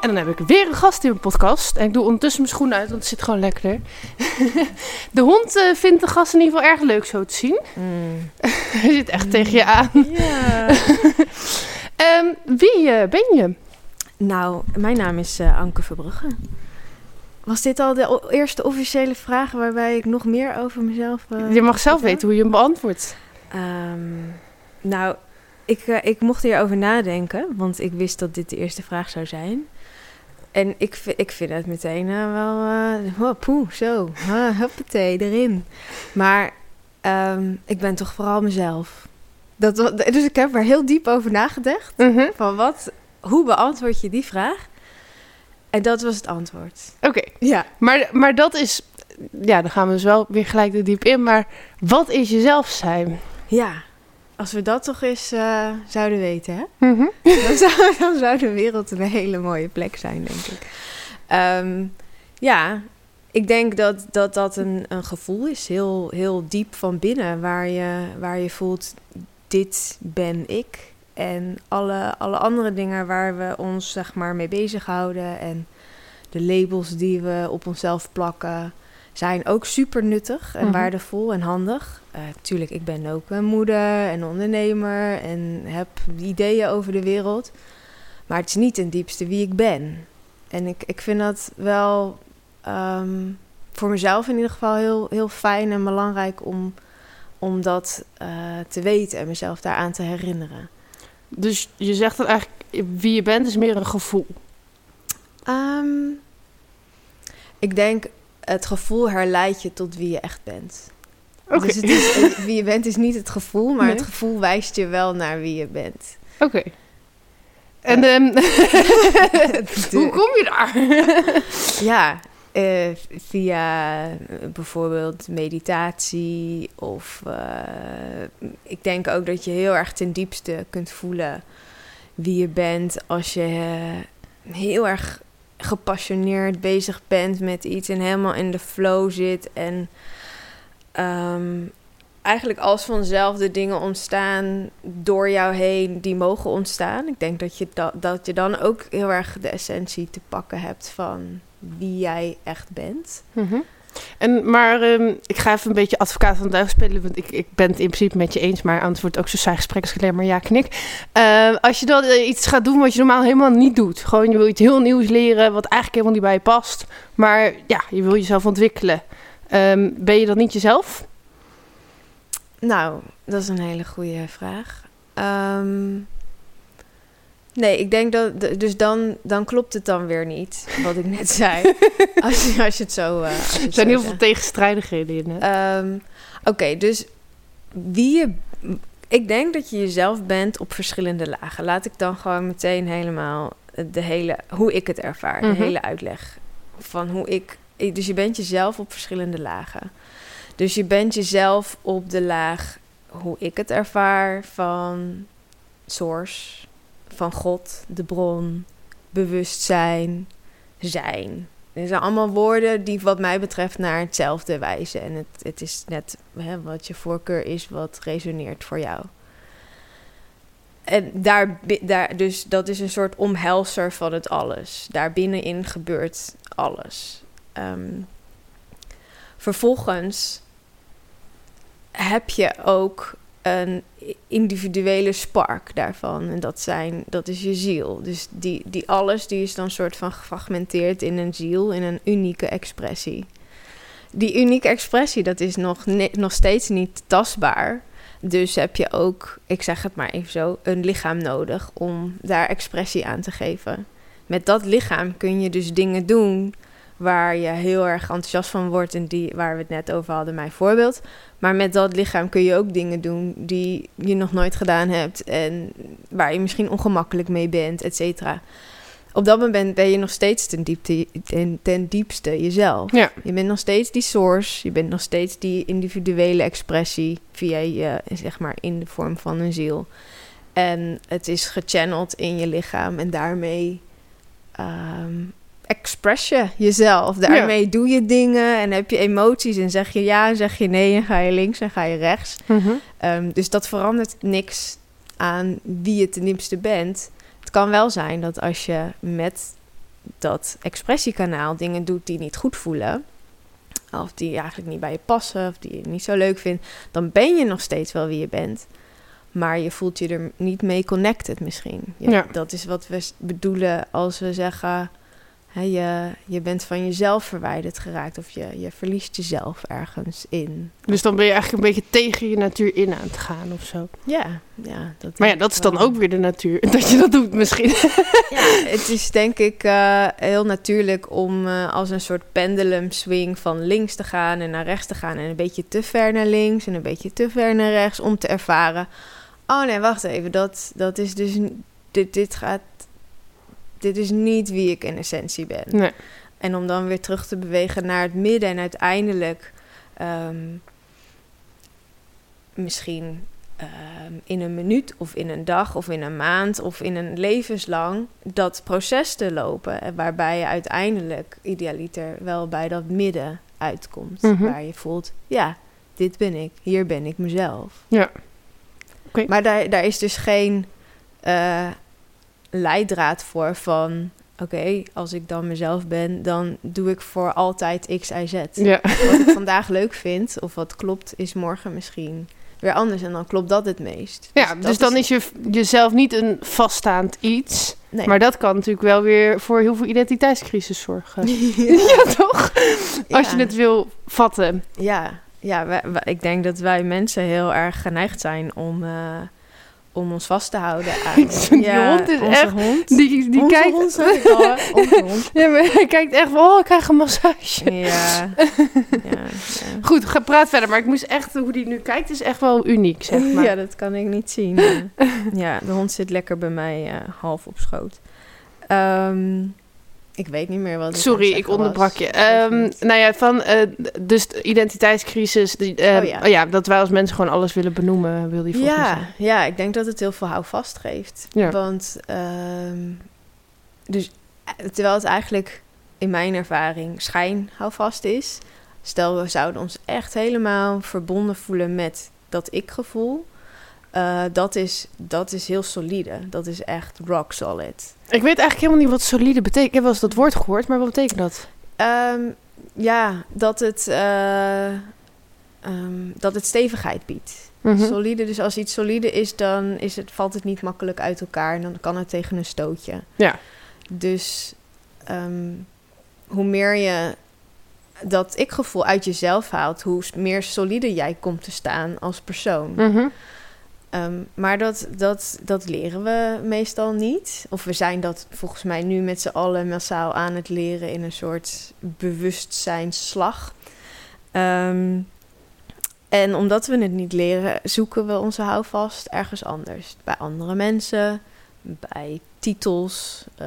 En dan heb ik weer een gast in mijn podcast. En ik doe ondertussen mijn schoenen uit, want het zit gewoon lekker. De hond eh, vindt de gast in ieder geval erg leuk zo te zien. Hij zit echt tegen je aan. Ehm, wie eh, ben je? nou, mijn naam is eh, Anke Verbrugge. Was dit al de eerste officiële vraag waarbij ik nog meer over mezelf... Je mag zelf weten hoe je hem beantwoordt. Ehm, nou, ik, ik mocht hierover nadenken, want ik wist dat dit de eerste vraag zou zijn. En ik, ik vind het meteen eh, wel... eh oh, poeh, zo. Uh, huppatee, erin. Maar ehm, ik ben toch vooral mezelf. Dat, dus ik heb er heel diep over nagedacht. Mhm. Van wat, hoe beantwoord je die vraag? En dat was het antwoord. Oké, Ja. maar, maar dat is... Ja, dan gaan we dus wel weer gelijk er diep in. Maar wat is jezelf zijn? Ja. Als we dat toch eens eh, zouden weten, hè? Mhm. dan, zou, dan zou de wereld een hele mooie plek zijn, denk ik. Ehm, ja, ik denk dat dat, dat een, een gevoel is, heel, heel diep van binnen, waar je, waar je voelt, dit ben ik. En alle, alle andere dingen waar we ons zeg maar, mee bezighouden en de labels die we op onszelf plakken, zijn ook super nuttig en Mhm. waardevol en handig. Eh tuurlijk, ik ben ook een moeder en ondernemer en heb ideeën over de wereld. Maar het is niet ten diepste wie ik ben. En ik, ik vind dat wel ehm, voor mezelf in ieder geval heel, heel fijn en belangrijk om, om dat eh, te weten en mezelf daaraan te herinneren. Dus je zegt dat eigenlijk wie je bent is meer een gevoel. Ehm, ik denk, het gevoel herleidt je tot wie je echt bent. Dus het is, eh, wie je bent is niet het gevoel, maar Nee. het gevoel wijst je wel naar wie je bent. Oké. En ehm, hoe kom je daar? Ja, eh, via eh, bijvoorbeeld meditatie of eh, ik denk ook dat je heel erg ten diepste kunt voelen wie je bent als je eh, heel erg gepassioneerd bezig bent met iets en helemaal in de flow zit en ehm, eigenlijk als vanzelf de dingen ontstaan door jou heen die mogen ontstaan. Ik denk dat je, da- dat je dan ook heel erg de essentie te pakken hebt van wie jij echt bent. Mhm. En, maar ehm, ik ga even een beetje advocaat van de spelen, want ik, ik ben het in principe met je eens, maar het ook zo saai gesprek als maar ja knik. Eh, als je dan eh, iets gaat doen wat je normaal helemaal niet doet, gewoon je wil iets heel nieuws leren, wat eigenlijk helemaal niet bij je past, maar ja, je wil jezelf ontwikkelen. Ehm, ben je dan niet jezelf? Nou, dat is een hele goede vraag. Ehm, nee, ik denk dat... Dus dan, dan klopt het dan weer niet, wat ik net zei. als, je, als je het zo... eh, als je Er zijn heel veel tegenstrijdigheden in. Ehm, Oké, dus wie je. Ik denk dat je jezelf bent op verschillende lagen. Laat ik dan gewoon meteen helemaal de hele. hoe ik het ervaar, Mhm. de hele uitleg van hoe ik. Dus je bent jezelf op verschillende lagen. Dus je bent jezelf op de laag hoe ik het ervaar van source, van God, de bron, bewustzijn, zijn. Dit zijn allemaal woorden die wat mij betreft naar hetzelfde wijzen. En het, het is net hè, wat je voorkeur is, wat resoneert voor jou. En daar, daar, dus dat is een soort omhelzer van het alles. Daar binnenin gebeurt alles. Ehm, vervolgens heb je ook een individuele spark daarvan. En dat, zijn, dat is je ziel. Dus die, die alles die is dan soort van gefragmenteerd in een ziel, in een unieke expressie. Die unieke expressie, dat is nog, nog steeds niet tastbaar. Dus heb je ook, ik zeg het maar even zo, een lichaam nodig om daar expressie aan te geven. Met dat lichaam kun je dus dingen doen waar je heel erg enthousiast van wordt en die waar we het net over hadden, mijn voorbeeld. Maar met dat lichaam kun je ook dingen doen die je nog nooit gedaan hebt en waar je misschien ongemakkelijk mee bent, et cetera. op dat moment ben je nog steeds ten, diepte, ten, ten diepste jezelf. Ja. Je bent nog steeds die source. Je bent nog steeds die individuele expressie via je, zeg maar, in de vorm van een ziel. En het is gechanneld in je lichaam en daarmee ehm, express je jezelf. Daarmee doe je dingen en heb je emoties en zeg je ja en zeg je nee en ga je links en ga je rechts. Mhm. Ehm, dus dat verandert niks aan wie je ten diepste bent. Het kan wel zijn dat als je met dat expressiekanaal dingen doet die niet goed voelen, of die eigenlijk niet bij je passen, of die je niet zo leuk vindt, dan ben je nog steeds wel wie je bent. Maar je voelt je er niet mee connected misschien. Ja. Dat is wat we bedoelen als we zeggen... Je, je bent van jezelf verwijderd geraakt... of je, je verliest jezelf ergens in. Dus dan ben je eigenlijk een beetje tegen je natuur in aan het gaan of zo. Ja, ja. Dat Maar ja, dat is dan wel. ook weer de natuur. Dat je dat doet misschien. Ja, het is denk ik eh, heel natuurlijk om eh, als een soort pendulum swing van links te gaan en naar rechts te gaan. En een beetje te ver naar links en een beetje te ver naar rechts om te ervaren. Oh nee, wacht even. Dat, dat is dus. Dit, dit gaat. Dit is niet wie ik in essentie ben. Nee. En om dan weer terug te bewegen naar het midden en uiteindelijk ehm, misschien ehm, in een minuut of in een dag of in een maand of in een levenslang dat proces te lopen. En waarbij je uiteindelijk idealiter wel bij dat midden uitkomt. Mhm. Waar je voelt, ja, dit ben ik, hier ben ik mezelf. Ja. Oké. Maar daar, daar is dus geen eh, leidraad voor van... Oké, als ik dan mezelf ben, dan doe ik voor altijd X, Y, Z. Ja. Wat ik vandaag leuk vind, of wat klopt, is morgen misschien weer anders. En dan klopt dat het meest. Ja, dat dus dan is je, jezelf niet een vaststaand iets. Nee. Maar dat kan natuurlijk wel weer voor heel veel identiteitscrisis zorgen. ja. ja, toch? Als je het wil vatten. Ja, ja wij- wij- ik denk dat wij mensen heel erg geneigd zijn om, eh, om ons vast te houden aan... Die hond is echt- hond. Die, die Onze kijkt... hond, zeg ik al, hè? Onze hond. Ja, maar hij kijkt echt van, oh, ik krijg een massage. Ja, ja, ja. Goed, ga praat verder. Maar ik moest echt, hoe die nu kijkt, is echt wel uniek, zeg maar. Ja, dat kan ik niet zien. ja, de hond zit lekker bij mij eh, half op schoot. Ehm, ik weet niet meer wat ik Sorry, ik onderbrak was. je. Niet. nou ja, van eh, dus de identiteitscrisis. Die, eh, Oh ja. oh ja, dat wij als mensen gewoon alles willen benoemen, wil die volgens ja, ja, ik denk dat het heel veel houvast geeft. Ja. Want, ehm, dus, eh, terwijl het eigenlijk in mijn ervaring schijn houvast is. Stel, we zouden ons echt helemaal verbonden voelen met dat ik-gevoel. dat, is, dat is heel solide. Dat is echt rock solid. Ik weet eigenlijk helemaal niet wat solide betekent. Ik heb wel eens dat woord gehoord, maar wat betekent dat? Ehm, ja, dat het, eh, ehm, dat het stevigheid biedt. Mhm. Solide, dus als iets solide is, dan is het, valt het niet makkelijk uit elkaar. En dan kan het tegen een stootje. Ja. Dus ehm, hoe meer je dat ik-gevoel uit jezelf haalt, hoe meer solide jij komt te staan als persoon. Mhm. Ehm, maar dat, dat, dat leren we meestal niet. Of we zijn dat volgens mij nu met z'n allen massaal aan het leren in een soort bewustzijnsslag. Ehm, en omdat we het niet leren, zoeken we onze houvast ergens anders. Bij andere mensen, bij titels, eh,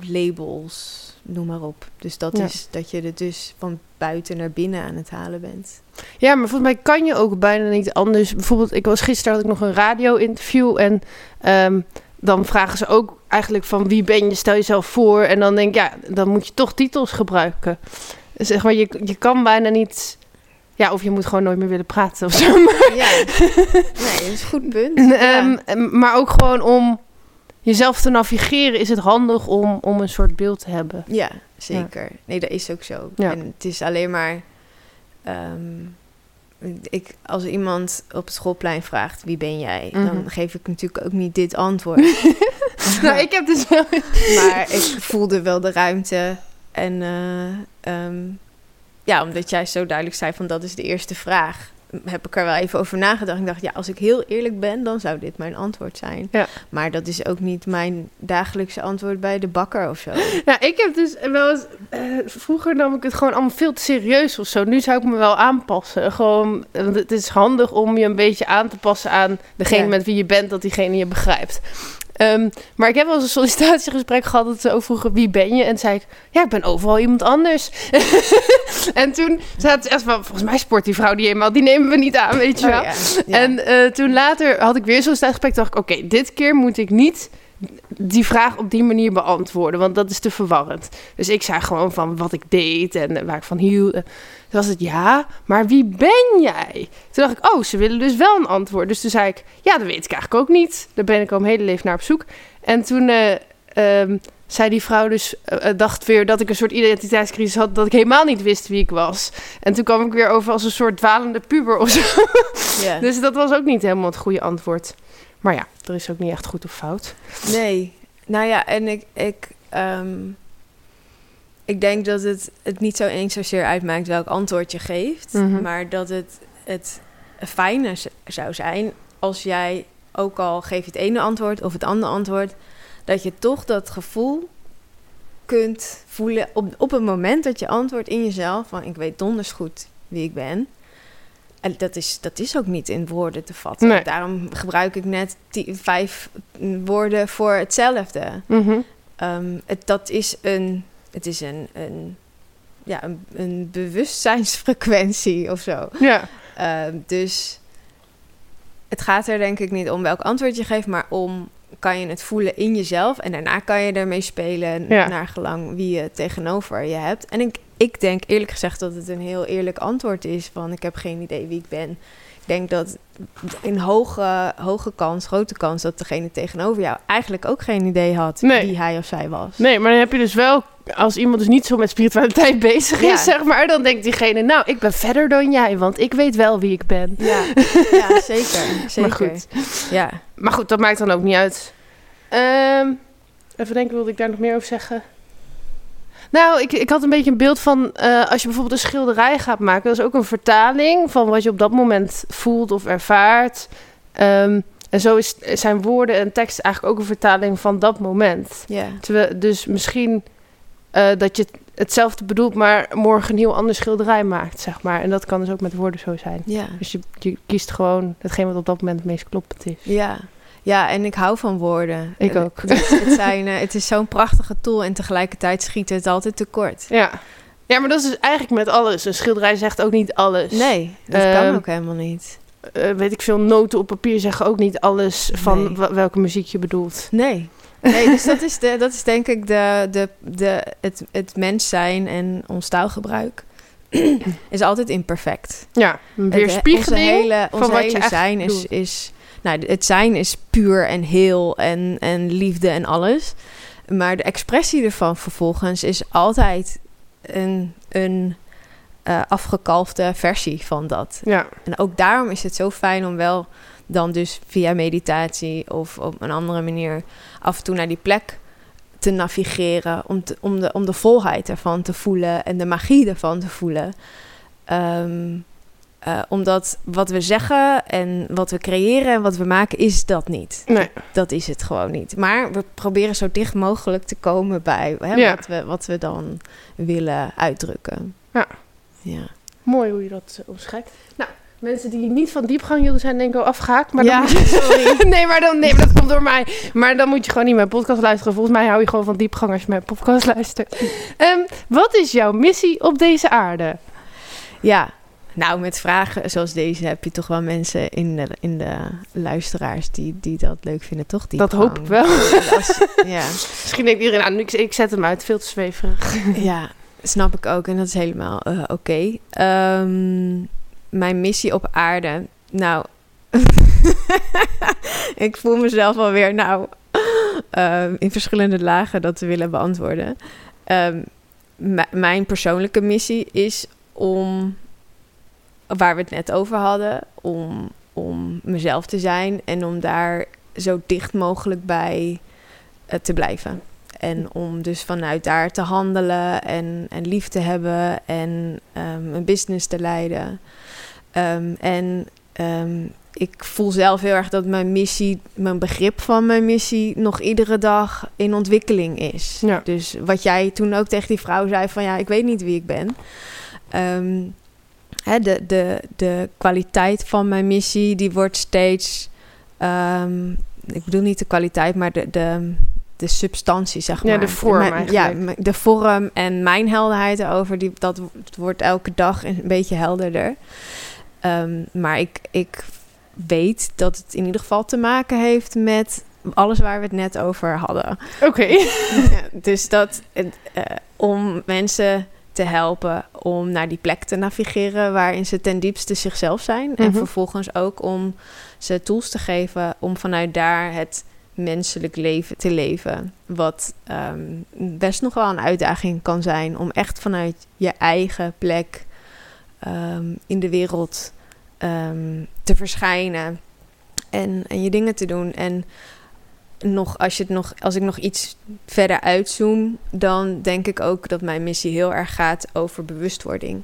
labels, noem maar op. Dus dat Ja. is dat je het dus van buiten naar binnen aan het halen bent. Ja, maar volgens mij kan je ook bijna niet anders. Bijvoorbeeld, ik was gisteren had ik nog een radio-interview en ehm, dan vragen ze ook eigenlijk van wie ben je, stel jezelf voor. En dan denk ik, ja, dan moet je toch titels gebruiken. Zeg maar, je, je kan bijna niet... Ja, of je moet gewoon nooit meer willen praten of zo. Maar, Ja, nee, dat is een goed punt. Ja. Ehm, maar ook gewoon om jezelf te navigeren is het handig om, om een soort beeld te hebben. Ja, zeker. Nee, dat is ook zo. Ja. En het is alleen maar... ehm, ik, als iemand op het schoolplein vraagt, wie ben jij? Mhm. Dan geef ik natuurlijk ook niet dit antwoord. nou, ik heb dus wel... maar ik voelde wel de ruimte. En eh, ehm, ja, omdat jij zo duidelijk zei van dat is de eerste vraag... heb ik er wel even over nagedacht. Ik dacht, ja, als ik heel eerlijk ben, dan zou dit mijn antwoord zijn. Ja. Maar dat is ook niet mijn dagelijkse antwoord bij de bakker of zo. Ja, ik heb dus wel eens... eh, vroeger nam ik het gewoon allemaal veel te serieus of zo. Nu zou ik me wel aanpassen. Gewoon, want het is handig om je een beetje aan te passen aan degene Ja. met wie je bent, dat diegene je begrijpt. Ehm, maar ik heb wel eens een sollicitatiegesprek gehad dat ze ook vroegen wie ben je? En zei ik, ja, ik ben overal iemand anders. en toen zaten ze echt van, volgens mij sport die vrouw die eenmaal, die nemen we niet aan, weet je Oh, wel. ja. Ja. En eh, toen later had ik weer zo'n sollicitatiegesprek, dacht ik, oké, dit keer moet ik niet die vraag op die manier beantwoorden, want dat is te verwarrend. Dus ik zei gewoon van wat ik deed en waar ik van hield. Toen was het ja, maar wie ben jij? Toen dacht ik, oh, ze willen dus wel een antwoord. Dus toen zei ik, ja, dat weet ik eigenlijk ook niet. Daar ben ik al mijn hele leven naar op zoek. En toen eh, ehm, zei die vrouw dus, eh, eh, dacht weer dat ik een soort identiteitscrisis had, dat ik helemaal niet wist wie ik was. En toen kwam ik weer over als een soort dwalende puber of zo. Dus dat was ook niet helemaal het goede antwoord. Maar ja, er is ook niet echt goed of fout. Nee. Nou ja, en ik, ik, ehm, ik denk dat het, het niet zo eens zozeer uitmaakt welk antwoord je geeft. Mhm. Maar dat het, het fijne z- zou zijn als jij, ook al geef je het ene antwoord of het andere antwoord, dat je toch dat gevoel kunt voelen op, op het moment dat je antwoordt in jezelf van ik weet donders goed wie ik ben. En dat is, dat is ook niet in woorden te vatten. Nee. Daarom gebruik ik net die vijf woorden voor hetzelfde. Mhm. Ehm, het, dat is een, het is een, een, ja, een, een bewustzijnsfrequentie of zo. Ja, Ehm, dus het gaat er denk ik niet om welk antwoord je geeft, maar om kan je het voelen in jezelf en daarna kan je ermee spelen Ja. naar gelang wie je tegenover je hebt. En ik, ik denk eerlijk gezegd dat het een heel eerlijk antwoord is van ik heb geen idee wie ik ben. Ik denk dat in hoge, hoge kans, grote kans, dat degene tegenover jou eigenlijk ook geen idee had Nee. wie hij of zij was. nee, maar dan heb je dus wel, als iemand dus niet zo met spiritualiteit bezig is, Ja. zeg maar, dan denkt diegene, nou, ik ben verder dan jij, want ik weet wel wie ik ben. Ja, ja zeker. zeker. Maar goed. Ja. Maar goed, dat maakt dan ook niet uit. Ehm, even denken, wilde ik daar nog meer over zeggen? Nou, ik, ik had een beetje een beeld van eh, als je bijvoorbeeld een schilderij gaat maken, dat is ook een vertaling van wat je op dat moment voelt of ervaart. Ehm, en zo is, zijn woorden en tekst eigenlijk ook een vertaling van dat moment. Ja. Dus misschien eh, dat je het- hetzelfde bedoelt, maar morgen een heel ander schilderij maakt, zeg maar. En dat kan dus ook met woorden zo zijn. Ja. Dus je, je kiest gewoon hetgeen wat op dat moment het meest kloppend is. Ja. Ja, en ik hou van woorden. Ik Eh, ook. Het, het, zijn, eh, het is zo'n prachtige tool en tegelijkertijd schiet het altijd tekort. Ja. Ja, maar dat is dus eigenlijk met alles. Een schilderij zegt ook niet alles. Nee, dat Ehm, kan ook helemaal niet. Eh, weet ik veel, noten op papier zeggen ook niet alles van Nee. welke muziek je bedoelt. Nee. Nee, dus dat is, de, dat is denk ik de, de, de, het, het mens zijn en ons taalgebruik is altijd imperfect. Ja, een Het- weerspiegeling. Onze hele, van zijn is, is... Nou, het zijn is puur en heel en, en liefde en alles. Maar de expressie ervan vervolgens is altijd een, een eh, afgekalfde versie van dat. Ja, En ook daarom is het zo fijn om wel dan dus via meditatie of op een andere manier af en toe naar die plek te navigeren. Om, te, om, de, om de volheid ervan te voelen en de magie ervan te voelen. Ehm, eh, omdat wat we zeggen en wat we creëren en wat we maken is dat niet. nee. Dat is het gewoon niet. Maar we proberen zo dicht mogelijk te komen bij hè, Ja. wat, we, wat we dan willen uitdrukken. Ja. Ja. Mooi hoe je dat eh, omschrijft. Nou, mensen die niet van diepgang hielden zijn denk ik al afgehaakt. Maar Ja, dan moet je... sorry. nee, maar dan, nee, maar dat komt door mij. Maar dan moet je gewoon niet mijn podcast luisteren. Volgens mij hou je gewoon van diepgang als je mijn podcast luistert. Ehm, wat is jouw missie op deze aarde? Ja, nou met vragen zoals deze heb je toch wel mensen in de, in de luisteraars die, die dat leuk vinden, toch? Die Dat hoop ik wel. Als- ja, Misschien denkt iedereen, nou, ik, ik zet hem uit. Veel te zweverig. ja, snap ik ook en dat is helemaal eh, oké. Ehm, mijn missie op aarde, nou, ik voel mezelf alweer, nou, ehm, in verschillende lagen dat te willen beantwoorden. Ehm, mijn persoonlijke missie is om, waar we het net over hadden, om, om mezelf te zijn en om daar zo dicht mogelijk bij eh, te blijven. En om dus vanuit daar te handelen en, en lief te hebben en ehm, een business te leiden. Ehm, en ehm, ik voel zelf heel erg dat mijn missie, mijn begrip van mijn missie, nog iedere dag in ontwikkeling is. Ja. Dus wat jij toen ook tegen die vrouw zei: van ja, ik weet niet wie ik ben. Ehm, hè, de, de, de kwaliteit van mijn missie, die wordt steeds. ehm, ik bedoel niet de kwaliteit, maar de, de, de substantie, zeg maar. Ja, de vorm Mijn- Ja, de vorm en mijn helderheid erover, die, dat wordt elke dag een beetje helderder. Ehm, maar ik, ik weet dat het in ieder geval te maken heeft met alles waar we het net over hadden. Oké. Ja, dus dat eh, om mensen te helpen om naar die plek te navigeren waarin ze ten diepste zichzelf zijn. En Mhm. vervolgens ook om ze tools te geven om vanuit daar het menselijk leven te leven. Wat ehm, best nog wel een uitdaging kan zijn om echt vanuit je eigen plek ehm, in de wereld ehm, te verschijnen en, en je dingen te doen. En nog, als, je het nog, als ik nog iets verder uitzoom, dan denk ik ook dat mijn missie heel erg gaat over bewustwording.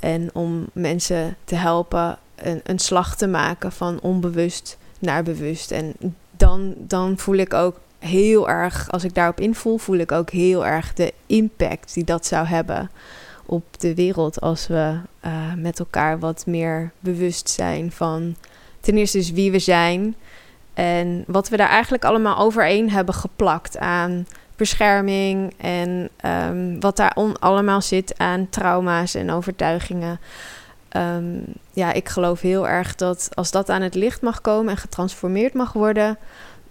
En om mensen te helpen een, een slag te maken van onbewust naar bewust. En dan, dan voel ik ook heel erg, als ik daarop invoel, voel ik ook heel erg de impact die dat zou hebben op de wereld als we eh, met elkaar wat meer bewust zijn van ten eerste wie we zijn en wat we daar eigenlijk allemaal overheen hebben geplakt aan bescherming en ehm, wat daar allemaal zit aan trauma's en overtuigingen. Ehm, ja, ik geloof heel erg dat als dat aan het licht mag komen en getransformeerd mag worden,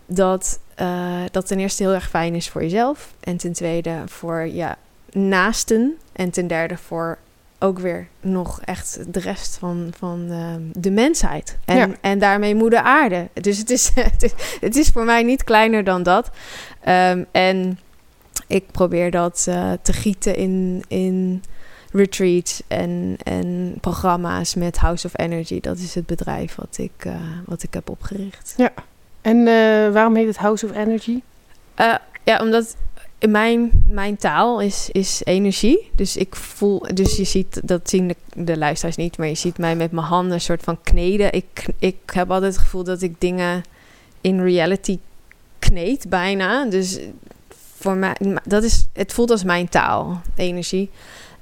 dat eh, dat ten eerste heel erg fijn is voor jezelf en ten tweede voor ja, naasten en ten derde voor ook weer nog echt de rest van, van ehm, de mensheid. En, Ja. en daarmee moeder aarde. Dus het is, het is, het is voor mij niet kleiner dan dat. Ehm, en ik probeer dat eh, te gieten in, in retreats en, en programma's met House of Energy. Dat is het bedrijf wat ik, eh, wat ik heb opgericht. En eh, waarom heet het House of Energy? Ja, omdat mijn, mijn taal is, is energie. Dus ik voel, dus je ziet, dat zien de, de luisteraars niet, maar je ziet mij met mijn handen een soort van kneden. Ik, ik heb altijd het gevoel dat ik dingen in reality kneed, bijna. Dus voor mij, dat is, het voelt als mijn taal, energie.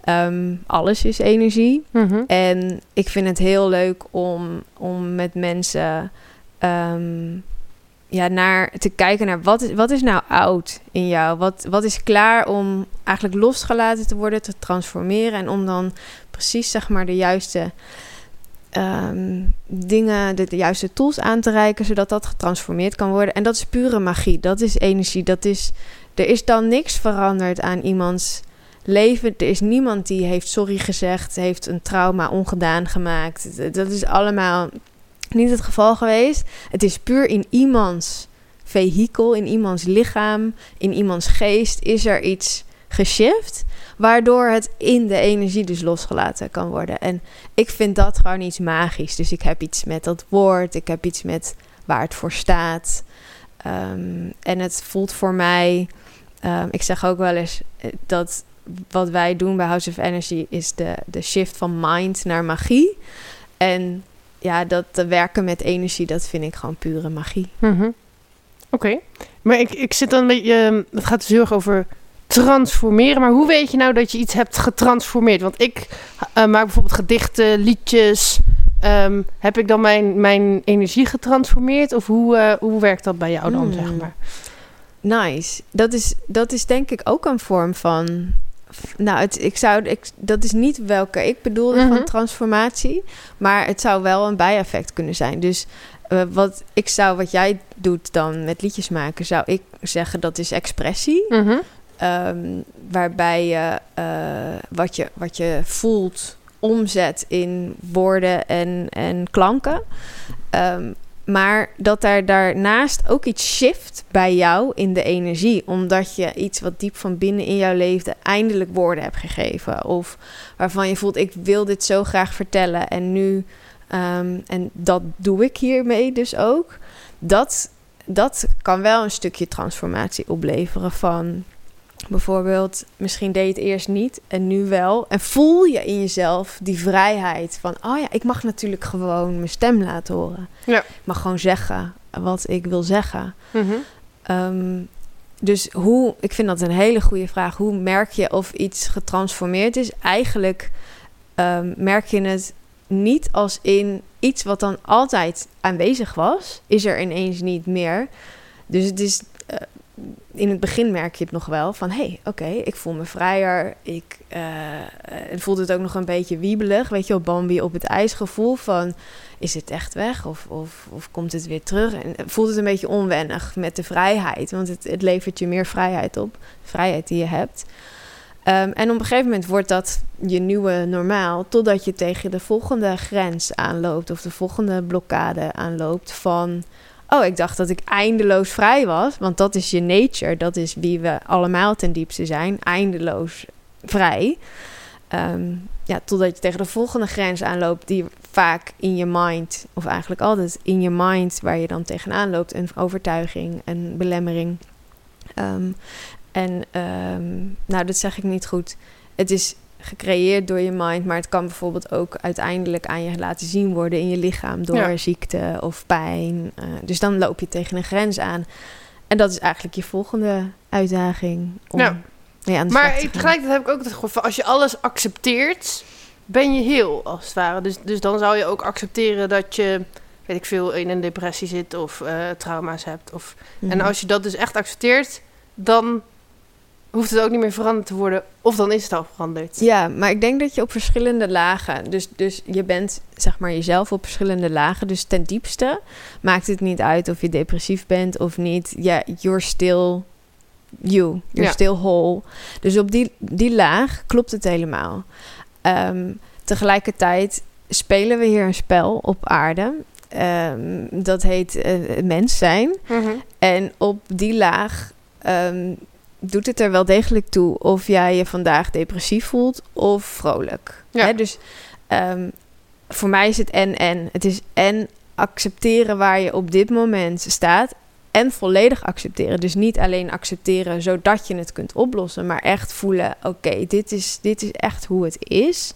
Ehm, alles is energie. Mhm. En ik vind het heel leuk om, om met mensen ehm, ja, naar te kijken naar wat is, wat is nou oud in jou? Wat, wat is klaar om eigenlijk losgelaten te worden, te transformeren en om dan precies zeg maar de juiste ehm, dingen, de, de juiste tools aan te reiken, zodat dat getransformeerd kan worden. En dat is pure magie, dat is energie, dat is, er is dan niks veranderd aan iemands leven. Er is niemand die heeft sorry gezegd, heeft een trauma ongedaan gemaakt. Dat is allemaal niet het geval geweest. Het is puur in iemands vehikel, in iemands lichaam, in iemands geest is er iets geshift, waardoor het in de energie dus losgelaten kan worden. En ik vind dat gewoon iets magisch. Dus ik heb iets met dat woord, ik heb iets met waar het voor staat. Ehm, en het voelt voor mij, ehm, ik zeg ook wel eens eh, dat wat wij doen bij House of Energy is de, de shift van mind naar magie. En ja, dat te werken met energie, dat vind ik gewoon pure magie. Mhm. Oké. Maar ik, ik zit dan een beetje... ehm, Het gaat dus heel erg over transformeren. Maar hoe weet je nou dat je iets hebt getransformeerd? Want ik eh, maak bijvoorbeeld gedichten, liedjes. Ehm, heb ik dan mijn, mijn energie getransformeerd? Of hoe, eh, hoe werkt dat bij jou dan, Hmm. zeg maar? Nice. Dat is, dat is denk ik ook een vorm van. Nou, het, ik zou, ik, dat is niet welke ik bedoelde Mhm. van transformatie. Maar het zou wel een bijeffect kunnen zijn. Dus eh, wat ik zou, wat jij doet dan met liedjes maken, zou ik zeggen dat is expressie. Mhm. Ehm, waarbij je, eh, wat je wat je voelt omzet in woorden en, en klanken. Ehm, maar dat daar daarnaast ook iets shift bij jou in de energie. Omdat je iets wat diep van binnen in jou leefde eindelijk woorden hebt gegeven. Of waarvan je voelt, ik wil dit zo graag vertellen. En nu, ehm, en dat doe ik hiermee dus ook. Dat, dat kan wel een stukje transformatie opleveren van bijvoorbeeld, misschien deed je het eerst niet en nu wel. En voel je in jezelf die vrijheid van, oh ja, ik mag natuurlijk gewoon mijn stem laten horen. Ja. Ik mag gewoon zeggen wat ik wil zeggen. Mhm. Ehm, dus hoe, ik vind dat een hele goede vraag. Hoe merk je of iets getransformeerd is? Eigenlijk ehm, merk je het niet als in iets wat dan altijd aanwezig was, is er ineens niet meer. Dus het is in het begin merk je het nog wel van hé, hey, oké, ik voel me vrijer. Ik uh, het ook nog een beetje wiebelig, weet je, op Bambi op het ijsgevoel van is het echt weg of, of, of komt het weer terug? En voelt het een beetje onwennig met de vrijheid, want het, het levert je meer vrijheid op, vrijheid die je hebt. Um, en op een gegeven moment wordt dat je nieuwe normaal, totdat je tegen de volgende grens aanloopt of de volgende blokkade aanloopt van, oh, ik dacht dat ik eindeloos vrij was, want dat is je nature, dat is wie we allemaal ten diepste zijn, eindeloos vrij. Um, ja, totdat je tegen de volgende grens aanloopt, die vaak in je mind, of eigenlijk altijd in je mind, waar je dan tegenaan loopt, een overtuiging, een belemmering. Um, en um, nou, dat zeg ik niet goed. Het is gecreëerd door je mind, maar het kan bijvoorbeeld ook uiteindelijk aan je laten zien worden in je lichaam door ziekte of pijn. Uh, dus dan loop je tegen een grens aan. En dat is eigenlijk je volgende uitdaging. Om, ja. ja maar tegelijkertijd heb ik ook het gevoel van als je alles accepteert, ben je heel als het ware. Dus, dus dan zou je ook accepteren dat je, weet ik veel, in een depressie zit of uh, trauma's hebt. Of, En Mhm. als je dat dus echt accepteert, dan hoeft het ook niet meer veranderd te worden. Of dan is het al veranderd. Ja, maar ik denk dat je op verschillende lagen, dus, dus je bent zeg maar jezelf op verschillende lagen. Dus ten diepste maakt het niet uit of je depressief bent of niet. Ja, you're still you. You're Ja. still whole. Dus op die, die laag klopt het helemaal. Ehm, tegelijkertijd spelen we hier een spel op aarde. Ehm, dat heet eh, mens zijn. En op die laag ehm, doet het er wel degelijk toe of jij je vandaag depressief voelt of vrolijk. Ja. Hè, dus ehm, voor mij is het en en. Het is en accepteren waar je op dit moment staat en volledig accepteren. Dus niet alleen accepteren zodat je het kunt oplossen, maar echt voelen: oké, dit, is, dit is echt hoe het is.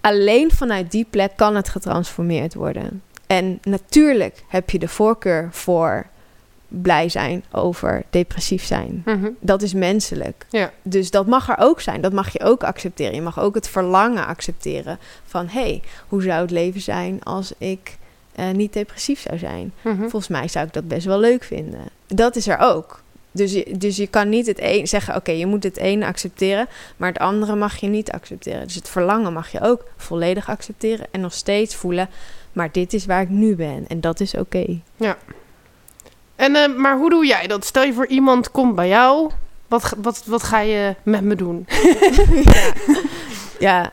Alleen vanuit die plek kan het getransformeerd worden. En natuurlijk heb je de voorkeur voor blij zijn over depressief zijn. Mhm. Dat is menselijk. Ja. Dus dat mag er ook zijn. Dat mag je ook accepteren. Je mag ook het verlangen accepteren van... hé, hey, hoe zou het leven zijn als ik eh, niet depressief zou zijn? Mhm. Volgens mij zou ik dat best wel leuk vinden. Dat is er ook. Dus je, dus je kan niet het een zeggen, oké, je moet het ene accepteren, maar het andere mag je niet accepteren. Dus het verlangen mag je ook volledig accepteren en nog steeds voelen, maar dit is waar ik nu ben en dat is oké. En, eh, maar hoe doe jij dat? Stel je voor iemand komt bij jou. Wat, ga- wat, wat ga je met me doen? ja. ja.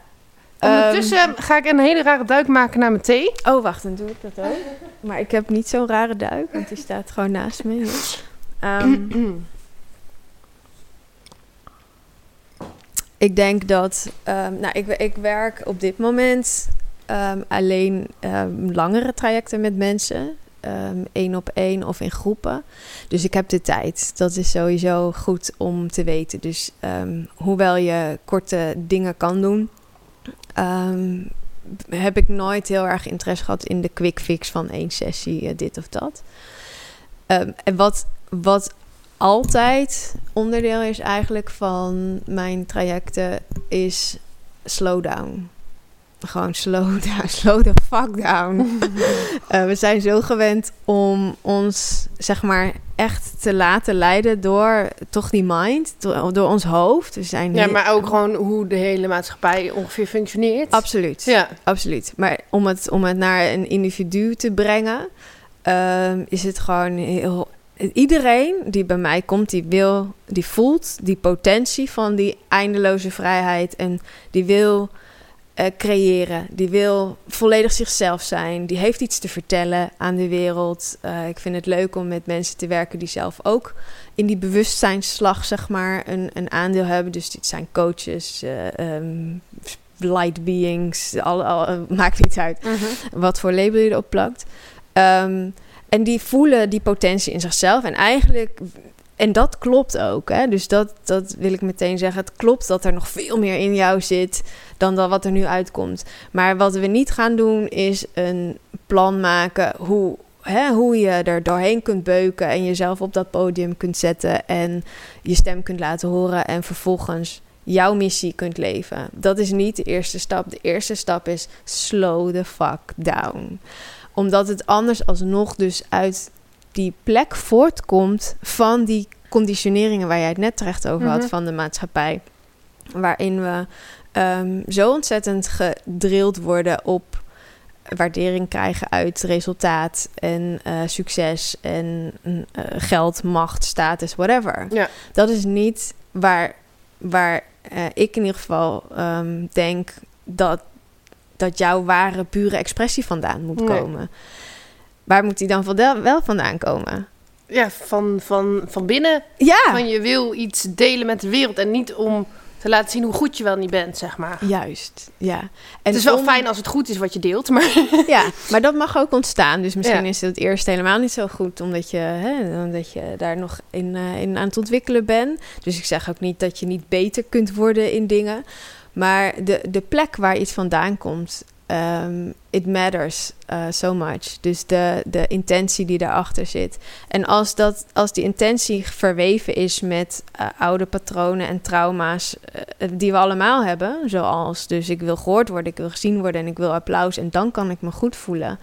Ondertussen ga ik een hele rare duik maken naar mijn thee. Ehm, oh, wacht, dan doe ik dat ook. Maar ik heb niet zo'n rare duik, want die staat gewoon naast me. Ehm, Ik denk dat, ehm, nou, ik, ik werk op dit moment ehm, alleen ehm, langere trajecten met mensen, ehm, één op één of in groepen. Dus ik heb de tijd. Dat is sowieso goed om te weten. Dus ehm, hoewel je korte dingen kan doen, ehm, heb ik nooit heel erg interesse gehad in de quick fix van één sessie, eh, dit of dat. En wat, wat altijd onderdeel is eigenlijk van mijn trajecten is slow down. Gewoon slow down, slow the fuck down. Eh, we zijn zo gewend om ons, zeg maar, echt te laten leiden door toch die mind, door, ons hoofd. We zijn Ja, maar ook gewoon hoe de hele maatschappij ongeveer functioneert. Absoluut. Ja. Absoluut. Maar om het, om het naar een individu te brengen, ehm, is het gewoon heel. Iedereen die bij mij komt, die wil, die voelt die potentie van die eindeloze vrijheid en die wil eh, creëren, die wil volledig zichzelf zijn, die heeft iets te vertellen aan de wereld. Eh, ik vind het leuk om met mensen te werken die zelf ook in die bewustzijnsslag, zeg maar, een, een aandeel hebben. Dus dit zijn coaches, ehm, light beings, al, al, maakt niet uit Mhm. wat voor label je erop plakt. Ehm, en die voelen die potentie in zichzelf. En eigenlijk, en dat klopt ook. Hè? Dus dat, dat wil ik meteen zeggen. Het klopt dat er nog veel meer in jou zit dan dat wat er nu uitkomt. Maar wat we niet gaan doen, is een plan maken hoe, hè, hoe je er doorheen kunt beuken en jezelf op dat podium kunt zetten en je stem kunt laten horen. En vervolgens jouw missie kunt leven. Dat is niet de eerste stap. De eerste stap is slow the fuck down. Omdat het anders alsnog dus uit die plek voortkomt van die conditioneringen waar jij het net terecht over had Mhm. van de maatschappij. Waarin we ehm, zo ontzettend gedrild worden op waardering krijgen uit resultaat en eh, succes en mm, eh, geld, macht, status, whatever. Ja. Dat is niet waar, waar eh, ik in ieder geval ehm, denk dat, dat jouw ware, pure expressie vandaan moet Nee. komen. Waar moet die dan wel, vandaan komen? Ja, van, van, van binnen. Ja, Van je wil iets delen met de wereld. En niet om te laten zien hoe goed je wel niet bent, zeg maar. juist. Ja. En het is wel om- fijn als het goed is wat je deelt, maar... Ja, maar dat mag ook ontstaan. Dus misschien Ja. is het eerst helemaal niet zo goed, omdat je, hè, omdat je daar nog in, eh, in aan het ontwikkelen bent. Dus ik zeg ook niet dat je niet beter kunt worden in dingen. Maar de, de plek waar iets vandaan komt, ehm, it matters eh, so much. Dus de, de intentie die daarachter zit. En als, dat, als die intentie verweven is met eh, oude patronen en trauma's eh, die we allemaal hebben, zoals dus ik wil gehoord worden, ik wil gezien worden en ik wil applaus en dan kan ik me goed voelen.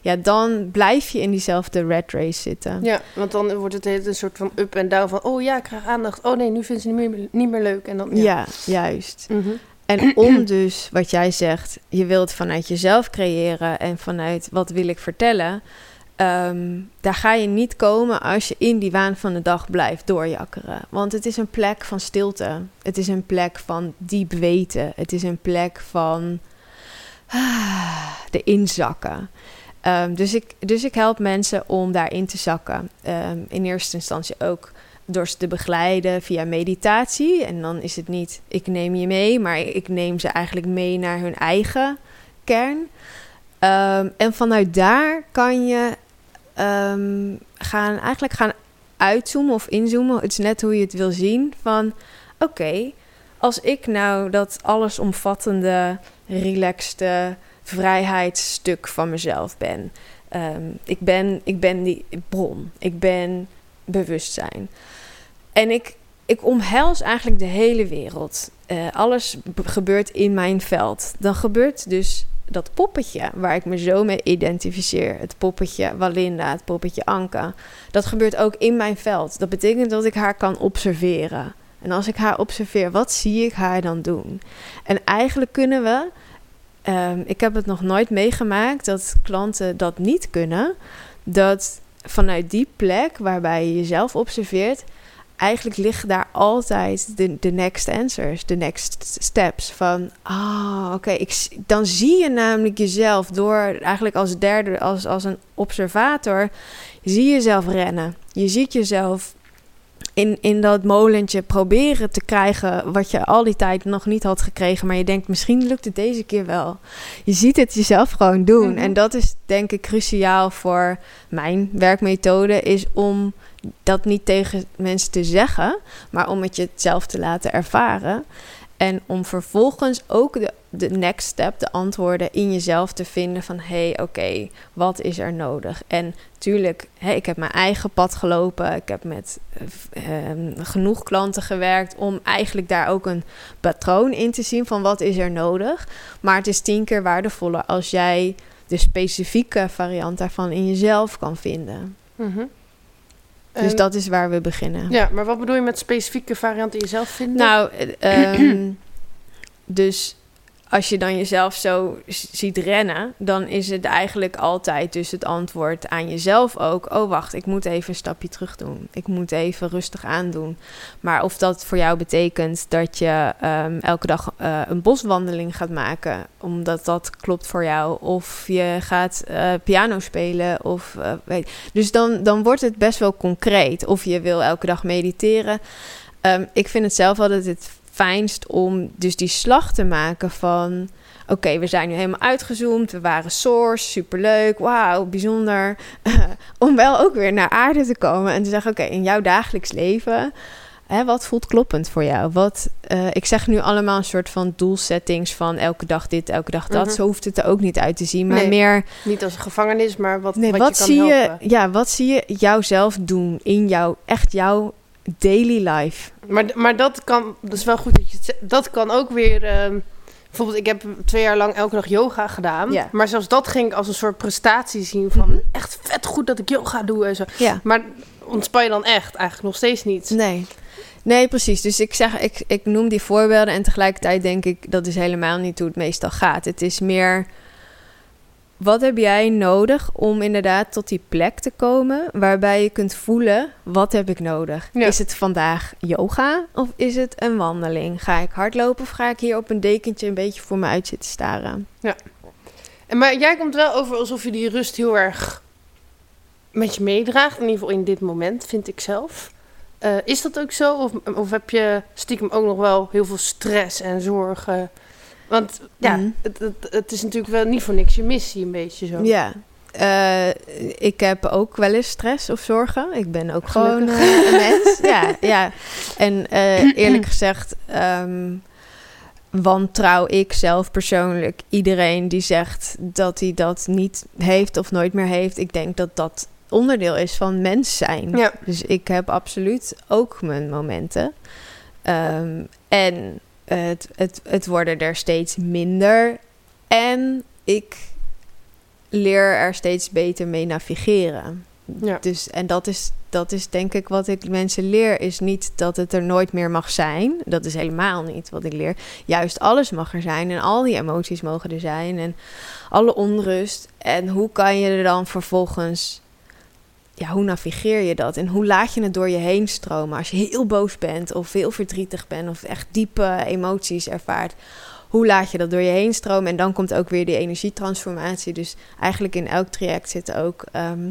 Ja, dan blijf je in diezelfde red race zitten. Ja, want dan wordt het een soort van up en down van... Oh ja, ik krijg aandacht. Oh nee, nu vindt ze het niet meer, niet meer leuk. En dan, Ja, juist. Mhm. En om dus, wat jij zegt, je wilt vanuit jezelf creëren en vanuit wat wil ik vertellen, ehm, daar ga je niet komen als je in die waan van de dag blijft doorjakkeren. Want het is een plek van stilte. Het is een plek van diep weten. Het is een plek van ah, de inzakken. Ehm, dus, ik, dus ik help mensen om daarin te zakken. Ehm, in eerste instantie ook door ze te begeleiden via meditatie. En dan is het niet ik neem je mee, maar ik neem ze eigenlijk mee naar hun eigen kern. Ehm, en vanuit daar kan je ehm, gaan, eigenlijk gaan uitzoomen of inzoomen. Het is net hoe je het wil zien. Van oké, als ik nou dat allesomvattende, relaxte vrijheidsstuk van mezelf ben. Ehm, ik ben. Ik ben die bron. Ik ben bewustzijn. En ik, ik omhels eigenlijk de hele wereld. Eh, alles gebeurt in mijn veld. Dan gebeurt dus dat poppetje waar ik me zo mee identificeer. Het poppetje Walinda, het poppetje Anka. Dat gebeurt ook in mijn veld. Dat betekent dat ik haar kan observeren. En als ik haar observeer, wat zie ik haar dan doen? En eigenlijk kunnen we... ehm, ik heb het nog nooit meegemaakt dat klanten dat niet kunnen. Dat vanuit die plek waarbij je jezelf observeert, eigenlijk liggen daar altijd de, de next answers, de next steps. Van, ah, oké, dan zie je namelijk jezelf door, eigenlijk als derde, als, als een observator, zie je jezelf rennen. Je ziet jezelf in, in dat molentje proberen te krijgen wat je al die tijd nog niet had gekregen. Maar je denkt, misschien lukt het deze keer wel. Je ziet het jezelf gewoon doen. Mhm. En dat is denk ik cruciaal voor mijn werkmethode. Is om dat niet tegen mensen te zeggen, maar om het je zelf te laten ervaren. En om vervolgens ook de, de next step, de antwoorden in jezelf te vinden van... hé, hey, oké, wat is er nodig? En tuurlijk, hè, ik heb mijn eigen pad gelopen. Ik heb met eh, ehm, genoeg klanten gewerkt om eigenlijk daar ook een patroon in te zien van wat is er nodig. Maar het is tien keer waardevoller als jij de specifieke variant daarvan in jezelf kan vinden. Mhm. Dus En- dat is waar we beginnen. Ja, maar wat bedoel je met specifieke varianten jezelf vinden? Nou, eh, ehm, dus als je dan jezelf zo ziet rennen, dan is het eigenlijk altijd dus het antwoord aan jezelf ook. Oh, wacht, ik moet even een stapje terug doen. Ik moet even rustig aandoen. Maar of dat voor jou betekent dat je ehm, elke dag eh, een boswandeling gaat maken, omdat dat klopt voor jou, of je gaat eh, piano spelen, of eh, weet. Dus dan, dan wordt het best wel concreet. Of je wil elke dag mediteren. Ehm, ik vind het zelf altijd het fijnst om dus die slag te maken van... Oké, we zijn nu helemaal uitgezoomd. We waren source, superleuk. Wauw, bijzonder. om wel ook weer naar aarde te komen en te zeggen... Oké, in jouw dagelijks leven... Hè, wat voelt kloppend voor jou? Wat, eh, ik zeg nu allemaal een soort van doelsettings van elke dag dit, elke dag dat. Mhm. Zo hoeft het er ook niet uit te zien. Maar Nee. meer Niet als een gevangenis, maar wat, Nee, wat, wat, je kan zie helpen. je? Ja, wat zie je jouzelf doen in jouw echt jouw daily life. Maar, maar dat kan, dat is wel goed dat je. Dat kan ook weer. ehm, bijvoorbeeld, ik heb twee jaar lang elke dag yoga gedaan. Maar zelfs dat ging ik als een soort prestatie zien van Mhm. echt vet goed dat ik yoga doe en zo. Ja. Maar ontspan je dan echt? Eigenlijk nog steeds niet. Nee. Nee, precies. Dus ik zeg, ik, ik noem die voorbeelden en tegelijkertijd denk ik dat is helemaal niet hoe het meestal gaat. Het is meer, wat heb jij nodig om inderdaad tot die plek te komen waarbij je kunt voelen, wat heb ik nodig? Ja. Is het vandaag yoga of is het een wandeling? Ga ik hardlopen of ga ik hier op een dekentje een beetje voor me uit zitten staren? En maar jij komt wel over alsof je die rust heel erg met je meedraagt. In ieder geval in dit moment, vind ik zelf. Eh, is dat ook zo? Of, of heb je stiekem ook nog wel heel veel stress en zorgen? Want ja, Mhm. het, het, het is natuurlijk wel niet voor niks je missie een beetje zo. Ja. Eh, ik heb ook wel eens stress of zorgen. Ik ben ook gewoon Gelukkig. eh, een mens. Ja, ja. En eh, eerlijk gezegd ehm, wantrouw ik zelf persoonlijk iedereen die zegt dat hij dat niet heeft of nooit meer heeft. Ik denk dat dat onderdeel is van mens zijn. Ja. Dus ik heb absoluut ook mijn momenten. Ehm, en het, het, het worden er steeds minder. En ik leer er steeds beter mee navigeren. Ja. Dus, en dat is, dat is denk ik wat ik mensen leer, is niet dat het er nooit meer mag zijn. Dat is helemaal niet wat ik leer. Juist alles mag er zijn en al die emoties mogen er zijn en alle onrust. En hoe kan je er dan vervolgens, ja, hoe navigeer je dat? En hoe laat je het door je heen stromen als je heel boos bent of heel verdrietig bent of echt diepe emoties ervaart? Hoe laat je dat door je heen stromen? En dan komt ook weer die energietransformatie. Dus eigenlijk in elk traject zitten ook ehm,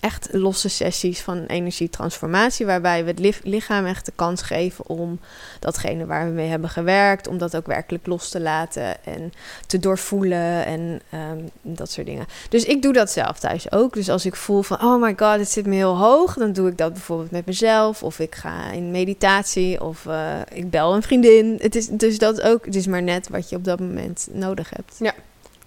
echt losse sessies van energietransformatie, waarbij we het li- lichaam echt de kans geven om datgene waar we mee hebben gewerkt, om dat ook werkelijk los te laten en te doorvoelen en ehm, dat soort dingen. Dus ik doe dat zelf thuis ook. Dus als ik voel van, oh my god, het zit me heel hoog, dan doe ik dat bijvoorbeeld met mezelf, of ik ga in meditatie, of eh, ik bel een vriendin. Het is dus dat ook. Het is maar net wat je op dat moment nodig hebt.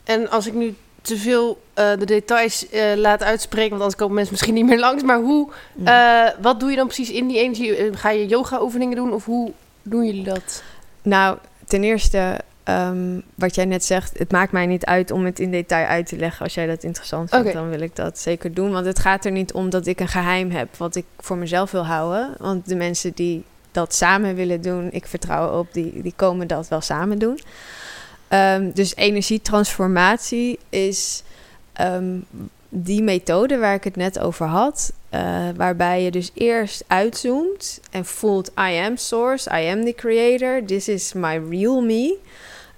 En als ik nu te veel eh, de details eh, laat uitspreken, want anders komen mensen misschien niet meer langs. Maar hoe, eh, wat doe je dan precies in die energie? Ga je yoga-oefeningen doen of hoe doen jullie dat? Nou, ten eerste, ehm, wat jij net zegt, het maakt mij niet uit om het in detail uit te leggen. Als jij dat interessant vindt, dan wil ik dat zeker doen. Want het gaat er niet om dat ik een geheim heb wat ik voor mezelf wil houden. Want de mensen die dat samen willen doen, ik vertrouw op, die, die komen dat wel samen doen. Ehm, dus energietransformatie is ehm, die methode waar ik het net over had. eh, waarbij je dus eerst uitzoomt en voelt: I am source, I am the creator, this is my real me.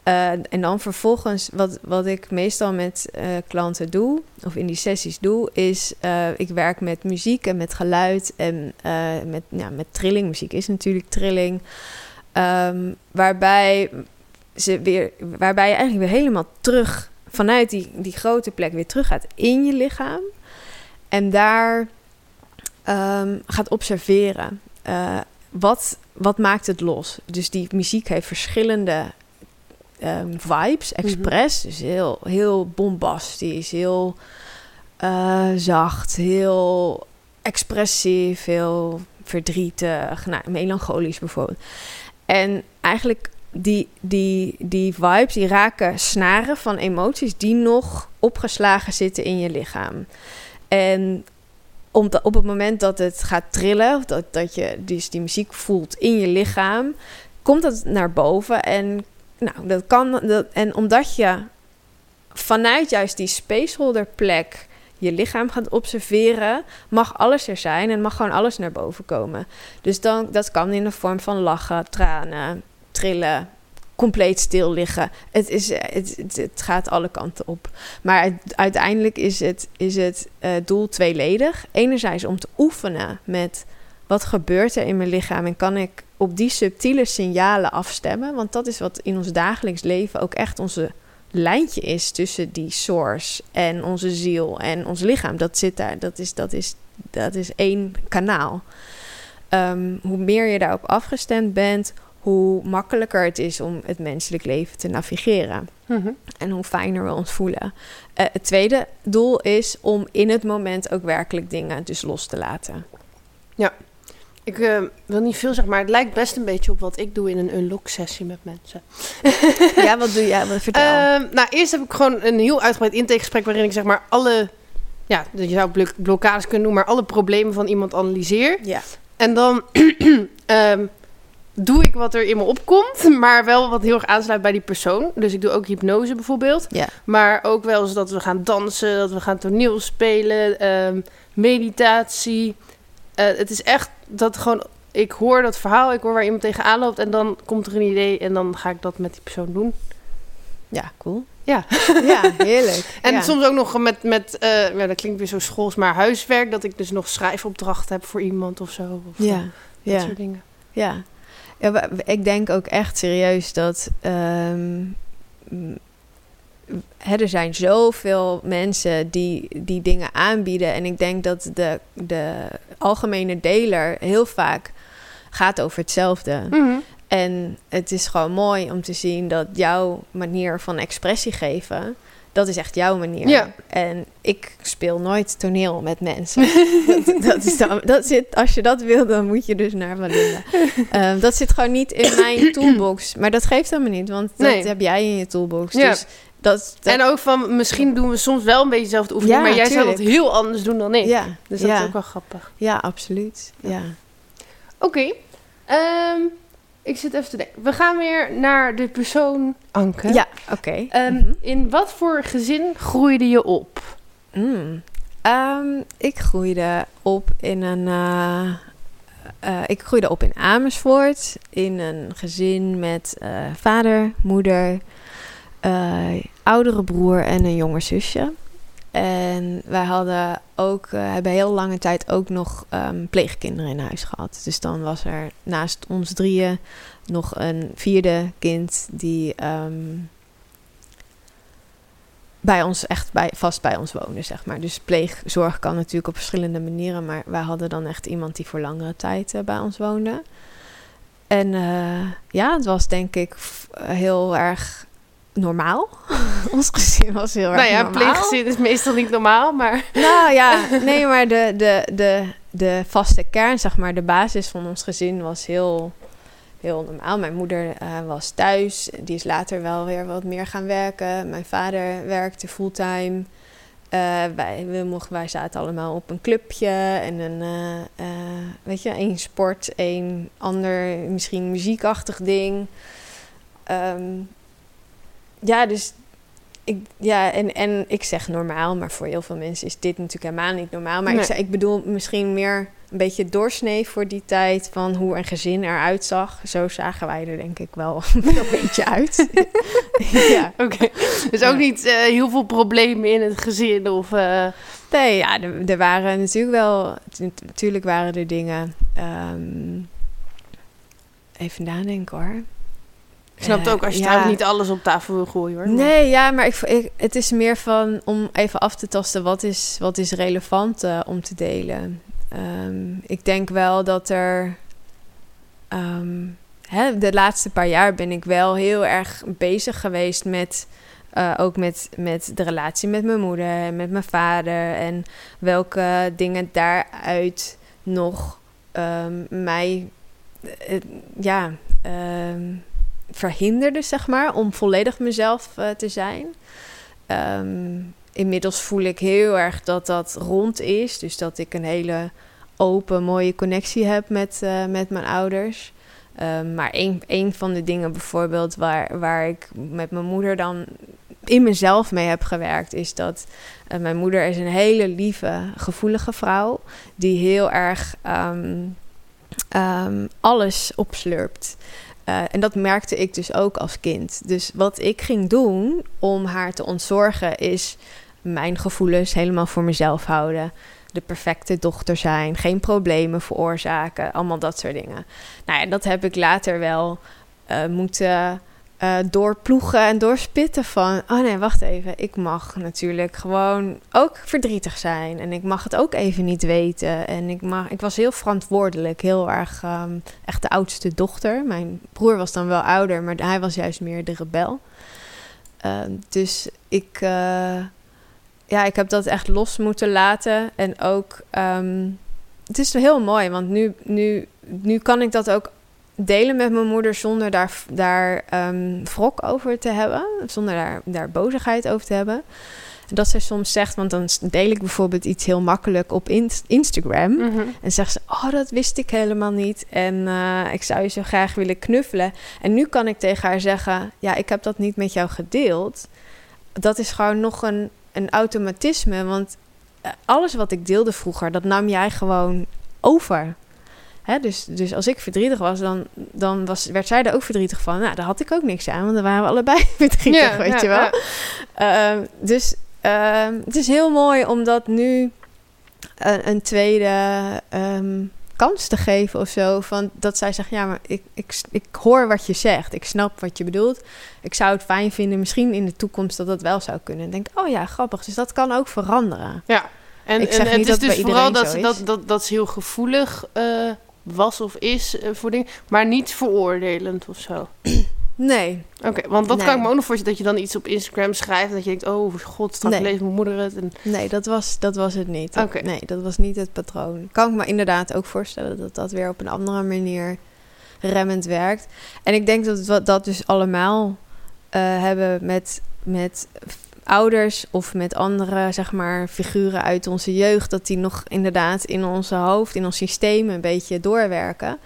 Eh, en dan vervolgens, wat, wat ik meestal met eh, klanten doe, of in die sessies doe, is ik werk met muziek en met geluid en met, ja, met trilling. Muziek is natuurlijk trilling. Ehm, waarbij, ze weer, waarbij je eigenlijk weer helemaal terug vanuit die, die grote plek weer terug gaat in je lichaam. En daar ehm, gaat observeren. Eh, wat, wat maakt het los? Dus die muziek heeft verschillende ehm, vibes, expres. Dus heel, heel bombastisch, heel eh, zacht, heel expressief, heel verdrietig, nou, melancholisch bijvoorbeeld. En eigenlijk die, die, die vibes, die raken snaren van emoties die nog opgeslagen zitten in je lichaam. En op het moment dat het gaat trillen, of dat, dat je dus die muziek voelt in je lichaam, komt dat naar boven. En, nou, dat kan, dat, en omdat je vanuit juist die spaceholder plek je lichaam gaat observeren, mag alles er zijn en mag gewoon alles naar boven komen. Dus dan, dat kan in de vorm van lachen, tranen, trillen, compleet stil liggen. Het, is, eh, het, het, gaat alle kanten op. Maar uiteindelijk is het, is het eh, doel tweeledig. Enerzijds om te oefenen met wat gebeurt er in mijn lichaam en kan ik op die subtiele signalen afstemmen. Want dat is wat in ons dagelijks leven ook echt onze lijntje is tussen die source en onze ziel en ons lichaam. Dat zit daar, dat is, dat is, dat is één kanaal. Ehm, hoe meer je daarop afgestemd bent, hoe makkelijker het is om het menselijk leven te navigeren. Mhm. En hoe fijner we ons voelen. Eh, het tweede doel is om in het moment ook werkelijk dingen dus los te laten. Ik eh, wil niet veel zeggen, maar het lijkt best een beetje op wat ik doe in een unlock sessie met mensen. ja, wat doe jij? Wat vertel. Ehm, nou, eerst heb ik gewoon een heel uitgebreid intakegesprek waarin ik zeg maar alle, ja, je zou blok- blokkades kunnen noemen, maar alle problemen van iemand analyseer. ja. En dan ehm, doe ik wat er in me opkomt, maar wel wat heel erg aansluit bij die persoon. Dus ik doe ook hypnose bijvoorbeeld. Ja. Maar ook wel eens dat we gaan dansen, dat we gaan toneel spelen, ehm, meditatie. Eh, het is echt dat gewoon, ik hoor dat verhaal, ik hoor waar iemand tegenaan loopt en dan komt er een idee en dan ga ik dat met die persoon doen. Ja, cool. Ja. Ja, heerlijk. En ja. soms ook nog met, met eh, ja, dat klinkt weer zo schools, maar huiswerk, dat ik dus nog schrijfopdrachten heb voor iemand of zo. Of Ja, dat ja. soort dingen. Ja. Ja ik denk ook echt serieus dat. ehm, hè, er zijn zoveel mensen die, die dingen aanbieden. En ik denk dat de, de algemene deler heel vaak gaat over hetzelfde. Mhm. En het is gewoon mooi om te zien dat jouw manier van expressie geven, dat is echt jouw manier. Ja. En ik speel nooit toneel met mensen. dat, dat is dan, dat zit, als je dat wil, dan moet je dus naar Valinda. Ehm, dat zit gewoon niet in mijn toolbox. Maar dat geeft helemaal niet, want dat Nee. heb jij in je toolbox. Ja. Dus dat, dat En ook van, misschien doen we soms wel een beetje dezelfde oefening, Ja, maar jij zou dat heel anders doen dan ik. ja, Dus dat ja, is ook wel grappig. ja, absoluut. Ja. Oké, ehm, ik zit even te denken. We gaan weer naar de persoon Anke. Ja, oké. Ehm, Mhm. In wat voor gezin groeide je op? Mm. Ehm, ik groeide op in een. eh, eh, ik groeide op in Amersfoort. In een gezin met eh, vader, moeder, oudere broer en een jonger zusje. En wij hadden ook, eh, hebben heel lange tijd ook nog ehm, pleegkinderen in huis gehad. Dus dan was er naast ons drieën nog een vierde kind die ehm, bij ons echt bij, vast bij ons woonde, zeg maar. Dus pleegzorg kan natuurlijk op verschillende manieren, maar wij hadden dan echt iemand die voor langere tijd eh, bij ons woonde. En eh, ja, het was denk ik heel erg normaal. ons gezin was heel erg nou ja, normaal. pleeggezin is meestal niet normaal, maar... Nou ja, nee, maar de, de, de, de vaste kern, zeg maar, de basis van ons gezin was heel, heel normaal. Mijn moeder eh, was thuis, die is later wel weer wat meer gaan werken. Mijn vader werkte fulltime. Eh, wij, we mochten, wij zaten allemaal op een clubje en een, eh, weet je, één sport, één ander, misschien muziekachtig ding. Ehm, ja, dus ik, ja, en, en ik zeg normaal, maar voor heel veel mensen is dit natuurlijk helemaal niet normaal. Maar ik, ik bedoel misschien meer een beetje doorsnee voor die tijd van hoe een gezin eruit zag. Zo zagen wij er denk ik wel een beetje uit. ja. Oké, dus Ja. ook niet eh, heel veel problemen in het gezin of... eh, Nee, ja, er, er waren natuurlijk wel, natuurlijk waren er dingen. ehm, even nadenken hoor. Ik snap het Eh, ook als je ja. trouwens niet alles op tafel wil gooien hoor. Maar- Nee, ja, maar ik, ik, het is meer van om even af te tasten wat is, wat is relevant eh, om te delen. Ehm, ik denk wel dat er. ehm, hè, de laatste paar jaar ben ik wel heel erg bezig geweest met. eh, ook met, met de relatie met mijn moeder en met mijn vader. En welke dingen daaruit nog ehm, mij. ja. Verhinderde, zeg maar, om volledig mezelf eh, te zijn. Ehm, inmiddels voel ik heel erg dat dat rond is. Dus dat ik een hele open, mooie connectie heb met, eh, met mijn ouders. Ehm, maar een, een van de dingen bijvoorbeeld waar, waar ik met mijn moeder dan in mezelf mee heb gewerkt, is dat eh, mijn moeder is een hele lieve, gevoelige vrouw die heel erg ehm, alles opslurpt. Eh, en dat merkte ik dus ook als kind. Dus wat ik ging doen om haar te ontzorgen, is mijn gevoelens helemaal voor mezelf houden. De perfecte dochter zijn, geen problemen veroorzaken, allemaal dat soort dingen. Nou ja, dat heb ik later wel eh, moeten eh, doorploegen en doorspitten van... oh nee, wacht even, ik mag natuurlijk gewoon ook verdrietig zijn... en ik mag het ook even niet weten. En ik, mag, ik was heel verantwoordelijk, heel erg ehm, echt de oudste dochter. Mijn broer was dan wel ouder, maar hij was juist meer de rebel. Ehm, dus ik, eh, ja, ik heb dat echt los moeten laten. En ook, ehm, het is heel mooi, want nu, nu, nu kan ik dat ook delen met mijn moeder zonder daar, daar um, wrok over te hebben. Zonder daar, daar bozigheid over te hebben. Dat ze soms zegt, want dan deel ik bijvoorbeeld iets heel makkelijk op Instagram. Mhm. En zegt ze, oh, dat wist ik helemaal niet. En eh, ik zou je zo graag willen knuffelen. En nu kan ik tegen haar zeggen, ja, ik heb dat niet met jou gedeeld. Dat is gewoon nog een, een automatisme. Want eh, alles wat ik deelde vroeger, dat nam jij gewoon over. Hè, dus, dus als ik verdrietig was, dan, dan was, werd zij er ook verdrietig van. Nou, daar had ik ook niks aan, want dan waren we allebei verdrietig, Ja, weet ja, je wel. ja. Ehm, dus ehm, het is heel mooi om dat nu een, een tweede ehm, kans te geven of zo. Van dat zij zegt, ja, maar ik, ik, ik hoor wat je zegt. Ik snap wat je bedoelt. Ik zou het fijn vinden, misschien in de toekomst, dat dat wel zou kunnen. En denk, oh ja, grappig. Dus dat kan ook veranderen. Ja, en, het is dus vooral dat, zo dat, dat, dat ze heel gevoelig eh, was of is eh, voor dingen, maar niet veroordelend of zo. Nee, Oké, want dat kan ik me ook nog voorstellen dat je dan iets op Instagram schrijft en dat je denkt, oh god, straks Nee. leest mijn moeder het. En, nee dat, was, dat was het niet. Oké. Nee, dat was niet het patroon. Kan ik me inderdaad ook voorstellen dat dat weer op een andere manier remmend werkt. En ik denk dat we dat dus allemaal eh, hebben met, met ouders of met andere zeg maar, figuren uit onze jeugd. Dat die nog inderdaad in onze hoofd, in ons systeem een beetje doorwerken.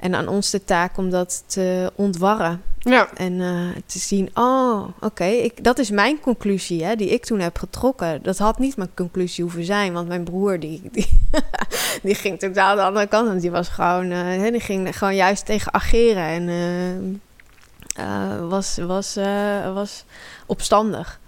En aan ons de taak om dat te ontwarren. ja, En eh, te zien, oh, oké, dat is mijn conclusie hè, die ik toen heb getrokken. Dat had niet mijn conclusie hoeven zijn, want mijn broer die, die, die ging totaal de andere kant. Want die was gewoon, hè, die ging gewoon juist tegen ageren en eh, was, was, was opstandig.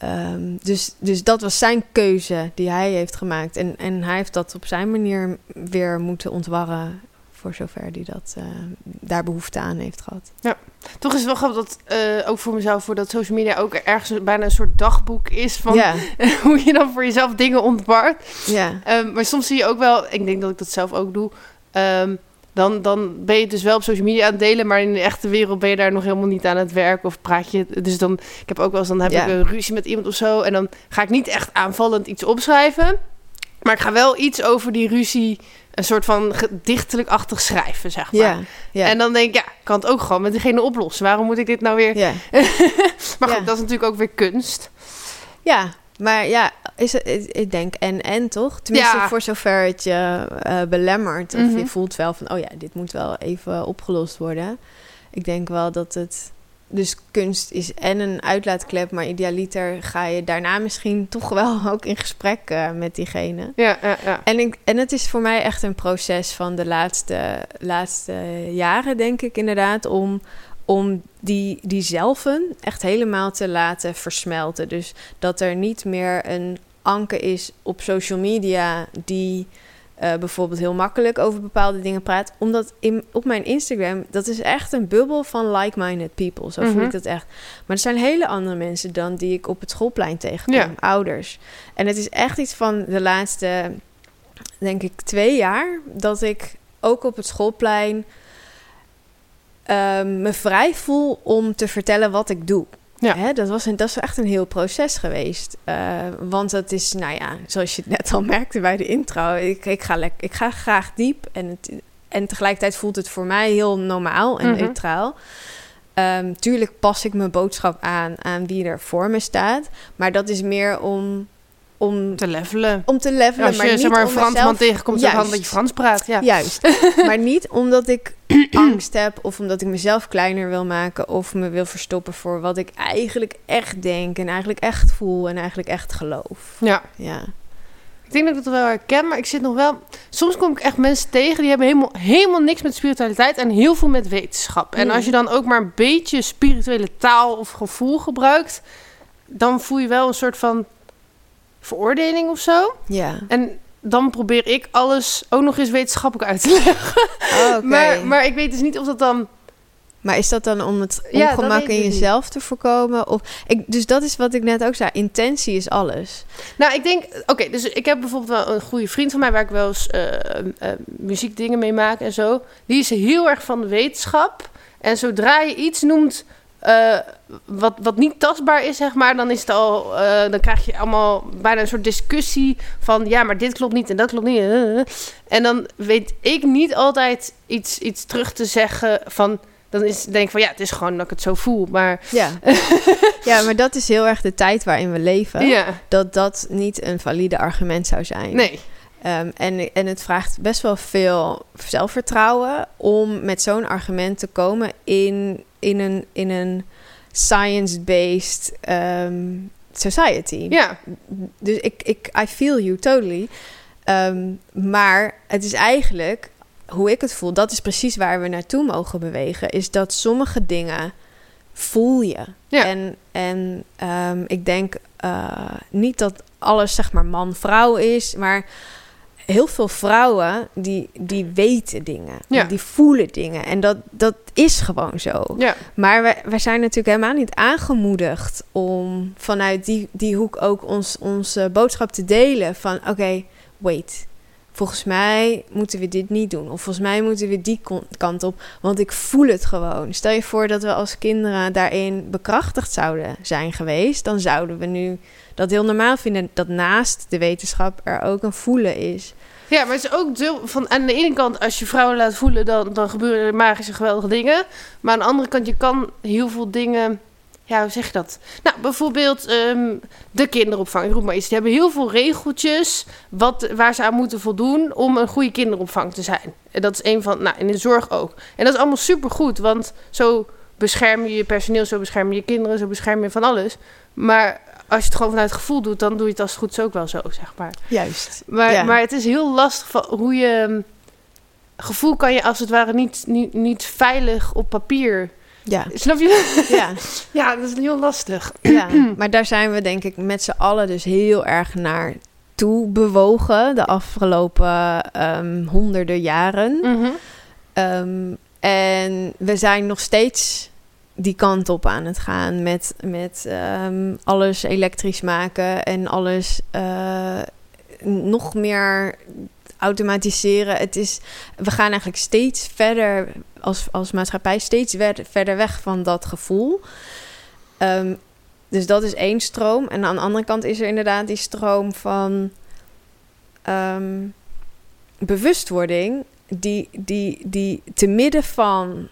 Ehm, dus, dus dat was zijn keuze die hij heeft gemaakt. En, en hij heeft dat op zijn manier weer moeten ontwarren. Voor zover hij dat, eh, daar behoefte aan heeft gehad. toch is het wel grappig dat eh, ook voor mezelf, voor dat social media ook ergens bijna een soort dagboek is van ja, hoe je dan voor jezelf dingen ontwart. ja. Ehm, maar soms zie je ook wel, ik denk dat ik dat zelf ook doe. ehm, dan, dan ben je het dus wel op social media aan het delen, maar in de echte wereld ben je daar nog helemaal niet aan het werk of praat je. Dus dan, ik heb ook wel eens, dan heb Ja. ik een ruzie met iemand of zo en dan ga ik niet echt aanvallend iets opschrijven, maar ik ga wel iets over die ruzie, een soort van gedichtelijk-achtig schrijven, zeg maar. Ja, ja. En dan denk ik, ja, ik kan het ook gewoon met degene oplossen. Waarom moet ik dit nou weer? ja. Maar goed, dat is natuurlijk ook weer kunst. ja, maar ja, is het, ik denk en en toch? Tenminste, Ja. voor zover het je eh, belemmert. Of Mhm. je voelt wel van, oh ja, dit moet wel even opgelost worden. Ik denk wel dat het... Dus kunst is en een uitlaatklep, maar idealiter ga je daarna misschien toch wel ook in gesprek eh, met diegene. Ja, ja, ja. En, ik, en het is voor mij echt een proces van de laatste, laatste jaren, denk ik inderdaad, om, om die, die zelven echt helemaal te laten versmelten. Dus dat er niet meer een anker is op social media die eh, bijvoorbeeld heel makkelijk over bepaalde dingen praat. Omdat in, op mijn Instagram, dat is echt een bubbel van like-minded people. Zo voel Mhm. ik dat echt. Maar er zijn hele andere mensen dan die ik op het schoolplein tegenkom. Ja. Ouders. En het is echt iets van de laatste, denk ik, twee jaar... dat ik ook op het schoolplein ehm, me vrij voel om te vertellen wat ik doe. Ja. Hè, dat, was een, dat is echt een heel proces geweest. Eh, want dat is, nou ja, zoals je het net al merkte bij de intro... ik, ik, ga, lek, ik ga graag diep en, het, en tegelijkertijd voelt het voor mij heel normaal en Mhm. neutraal... Ehm, tuurlijk pas ik mijn boodschap aan aan wie er voor me staat. Maar dat is meer om, om, Te levelen. om te levelen. Als je maar niet zeg maar een Fransman mezelf- tegenkomt, dan dat je Frans praat. Ja. Juist. maar niet omdat ik angst heb of omdat ik mezelf kleiner wil maken of me wil verstoppen voor wat ik eigenlijk echt denk en eigenlijk echt voel en eigenlijk echt geloof. ja. Ja. Ik denk dat ik dat wel herken, maar ik zit nog wel... Soms kom ik echt mensen tegen die hebben helemaal, helemaal niks met spiritualiteit en heel veel met wetenschap. En Mm. als je dan ook maar een beetje spirituele taal of gevoel gebruikt, dan voel je wel een soort van veroordeling of zo. Ja. En dan probeer ik alles ook nog eens wetenschappelijk uit te leggen. Oh, oké. Maar, maar ik weet dus niet of dat dan... Maar is dat dan om het ongemak in dus niet. jezelf te voorkomen? Of, ik, dus dat is wat ik net ook zei. Intentie is alles. Nou, ik denk... Oké, dus ik heb bijvoorbeeld wel een goede vriend van mij... waar ik wel eens eh, eh, muziekdingen mee maak en zo. Die is heel erg van de wetenschap. En zodra je iets noemt eh, wat, wat niet tastbaar is, zeg maar, dan is het al, eh, dan krijg je allemaal bijna een soort discussie van, ja, maar dit klopt niet en dat klopt niet. eh. En dan weet ik niet altijd iets, iets terug te zeggen van, dan is denk ik van, ja, het is gewoon dat ik het zo voel, maar Ja. ja, maar dat is heel erg de tijd waarin we leven. ja, Dat dat niet een valide argument zou zijn. nee, Ehm, en, en het vraagt best wel veel zelfvertrouwen om met zo'n argument te komen in, in een, in een science-based ehm, society. ja, Dus ik, ik, I feel you totally. Ehm, maar het is eigenlijk, hoe ik het voel, dat is precies waar we naartoe mogen bewegen. Is dat sommige dingen voel je. Ja. En, en ehm, ik denk eh, niet dat alles zeg maar man-vrouw is, maar heel veel vrouwen die, die weten dingen. Ja. Die voelen dingen. En dat, dat is gewoon zo. ja, Maar wij, wij zijn natuurlijk helemaal niet aangemoedigd om vanuit die, die hoek ook ons, onze boodschap te delen. Van oké, wait. Volgens mij moeten we dit niet doen. Of volgens mij moeten we die kant op. Want ik voel het gewoon. Stel je voor dat we als kinderen daarin bekrachtigd zouden zijn geweest. Dan zouden we nu dat heel normaal vinden. Dat naast de wetenschap er ook een voelen is. Ja, maar het is ook deel van aan de ene kant, als je vrouwen laat voelen, dan, dan gebeuren er magische geweldige dingen. Maar aan de andere kant, je kan heel veel dingen. Ja, hoe zeg je dat? Nou, bijvoorbeeld ehm, de kinderopvang. Ik roep maar iets. Die hebben heel veel regeltjes wat, waar ze aan moeten voldoen om een goede kinderopvang te zijn. En dat is een van, nou, in de zorg ook. En dat is allemaal supergoed, want zo bescherm je je personeel, zo bescherm je je kinderen, zo bescherm je van alles. Maar als je het gewoon vanuit gevoel doet, dan doe je het als het goed is ook wel zo, zeg maar. Juist. Maar, Ja. maar het is heel lastig van hoe je. hm, Gevoel kan je als het ware niet, niet, niet veilig op papier. Ja. Snap je? ja. Ja, dat is heel lastig. Ja, maar daar zijn we denk ik met z'n allen dus heel erg naar toe bewogen de afgelopen ehm, honderden jaren. Mhm. Ehm, en we zijn nog steeds die kant op aan het gaan met, met ehm, alles elektrisch maken en alles eh, nog meer automatiseren. Het is, we gaan eigenlijk steeds verder als, als maatschappij, steeds ver- verder weg van dat gevoel. Ehm, dus dat is één stroom. En aan de andere kant is er inderdaad die stroom van ehm, bewustwording, die, die, die te midden van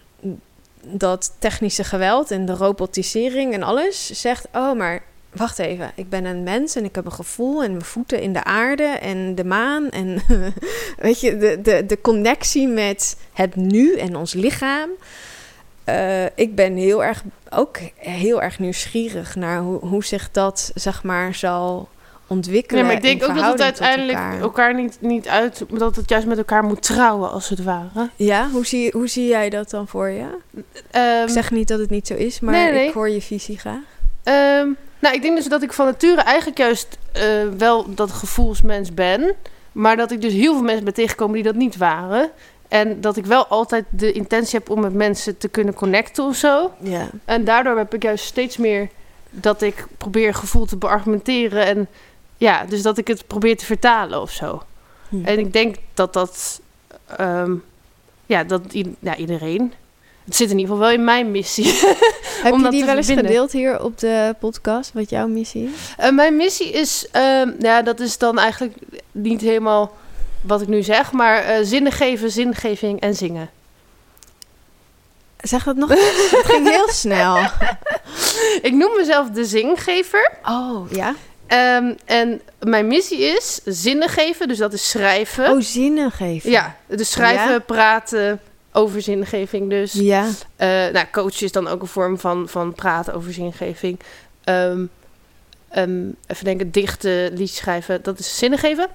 dat technische geweld en de robotisering en alles zegt: Oh, maar wacht even, ik ben een mens en ik heb een gevoel en mijn voeten in de aarde en de maan. En weet je, de, de, de connectie met het nu en ons lichaam. Eh, ik ben heel erg, ook heel erg nieuwsgierig naar hoe, hoe zich dat, zeg maar, zal ontwikkelen. Ja, maar ik denk ook dat het uiteindelijk elkaar, niet, niet uit... Dat het juist met elkaar moet trouwen, als het ware. Ja, hoe zie, hoe zie jij dat dan voor je? Ehm, Ik zeg niet dat het niet zo is, maar Nee, nee. ik hoor je visie graag. Ehm, nou, ik denk dus dat ik van nature eigenlijk juist eh, wel dat gevoelsmens ben. Maar dat ik dus heel veel mensen ben tegengekomen die dat niet waren. En dat ik wel altijd de intentie heb om met mensen te kunnen connecten of zo. Ja. En daardoor heb ik juist steeds meer dat ik probeer gevoel te beargumenteren. En ja, dus dat ik het probeer te vertalen of zo. Hm. En ik denk dat dat, ehm, ja, dat ja, iedereen. Het zit in ieder geval wel in mijn missie. Heb je die wel eens gedeeld hier op de podcast, wat jouw missie is? Eh, mijn missie is, ehm, ja, dat is dan eigenlijk niet helemaal wat ik nu zeg, maar eh, zinnen geven, zingeving en zingen. Zeg dat nog eens. Het ging heel snel. Ik noem mezelf de zinggever. Oh, ja? Ehm, en mijn missie is zinnen geven, dus dat is schrijven. Oh, zinnen geven. Ja, dus schrijven, Ja? praten over zingeving dus. Ja. Eh, nou, coachen is dan ook een vorm van, van praten over zingeving. Ehm, even denken, dichten, liedjes schrijven, dat is zinnen geven.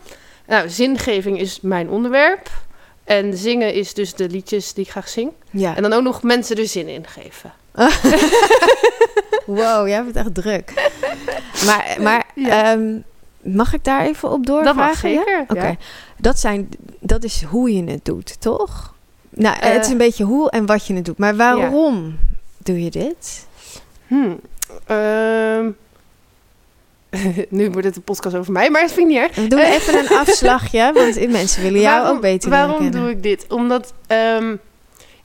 Nou, zingeving is mijn onderwerp. En zingen is dus de liedjes die ik graag zing. Ja. En dan ook nog mensen er zin in geven. Wow, jij bent echt druk. Maar, maar Ja. ehm, mag ik daar even op doorvragen? Dat mag ja? zeker. Ja. Dat, zijn, dat is hoe je het doet, toch? Nou, Eh. het is een beetje hoe en wat je het doet. Maar waarom doe je dit? Hmm. Ehm. nu wordt het een podcast over mij, maar dat vind ik niet erg. We doen even een afslagje, want mensen willen jou Waarom- ook beter Waarom leren kennen. doe ik dit? Omdat ehm,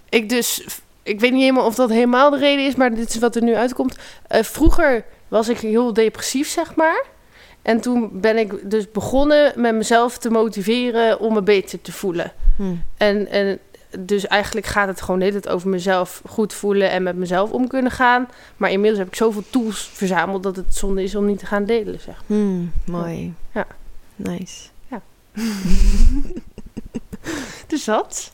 ik dus... ik weet niet helemaal of dat helemaal de reden is, maar dit is wat er nu uitkomt. Eh, vroeger was ik heel depressief, zeg maar. En toen ben ik dus begonnen met mezelf te motiveren om me beter te voelen. Hm. En, en dus eigenlijk gaat het gewoon net over mezelf goed voelen en met mezelf om kunnen gaan. Maar inmiddels heb ik zoveel tools verzameld dat het zonde is om niet te gaan delen, zeg. Hm, mooi. Ja. Nice. Dus dat.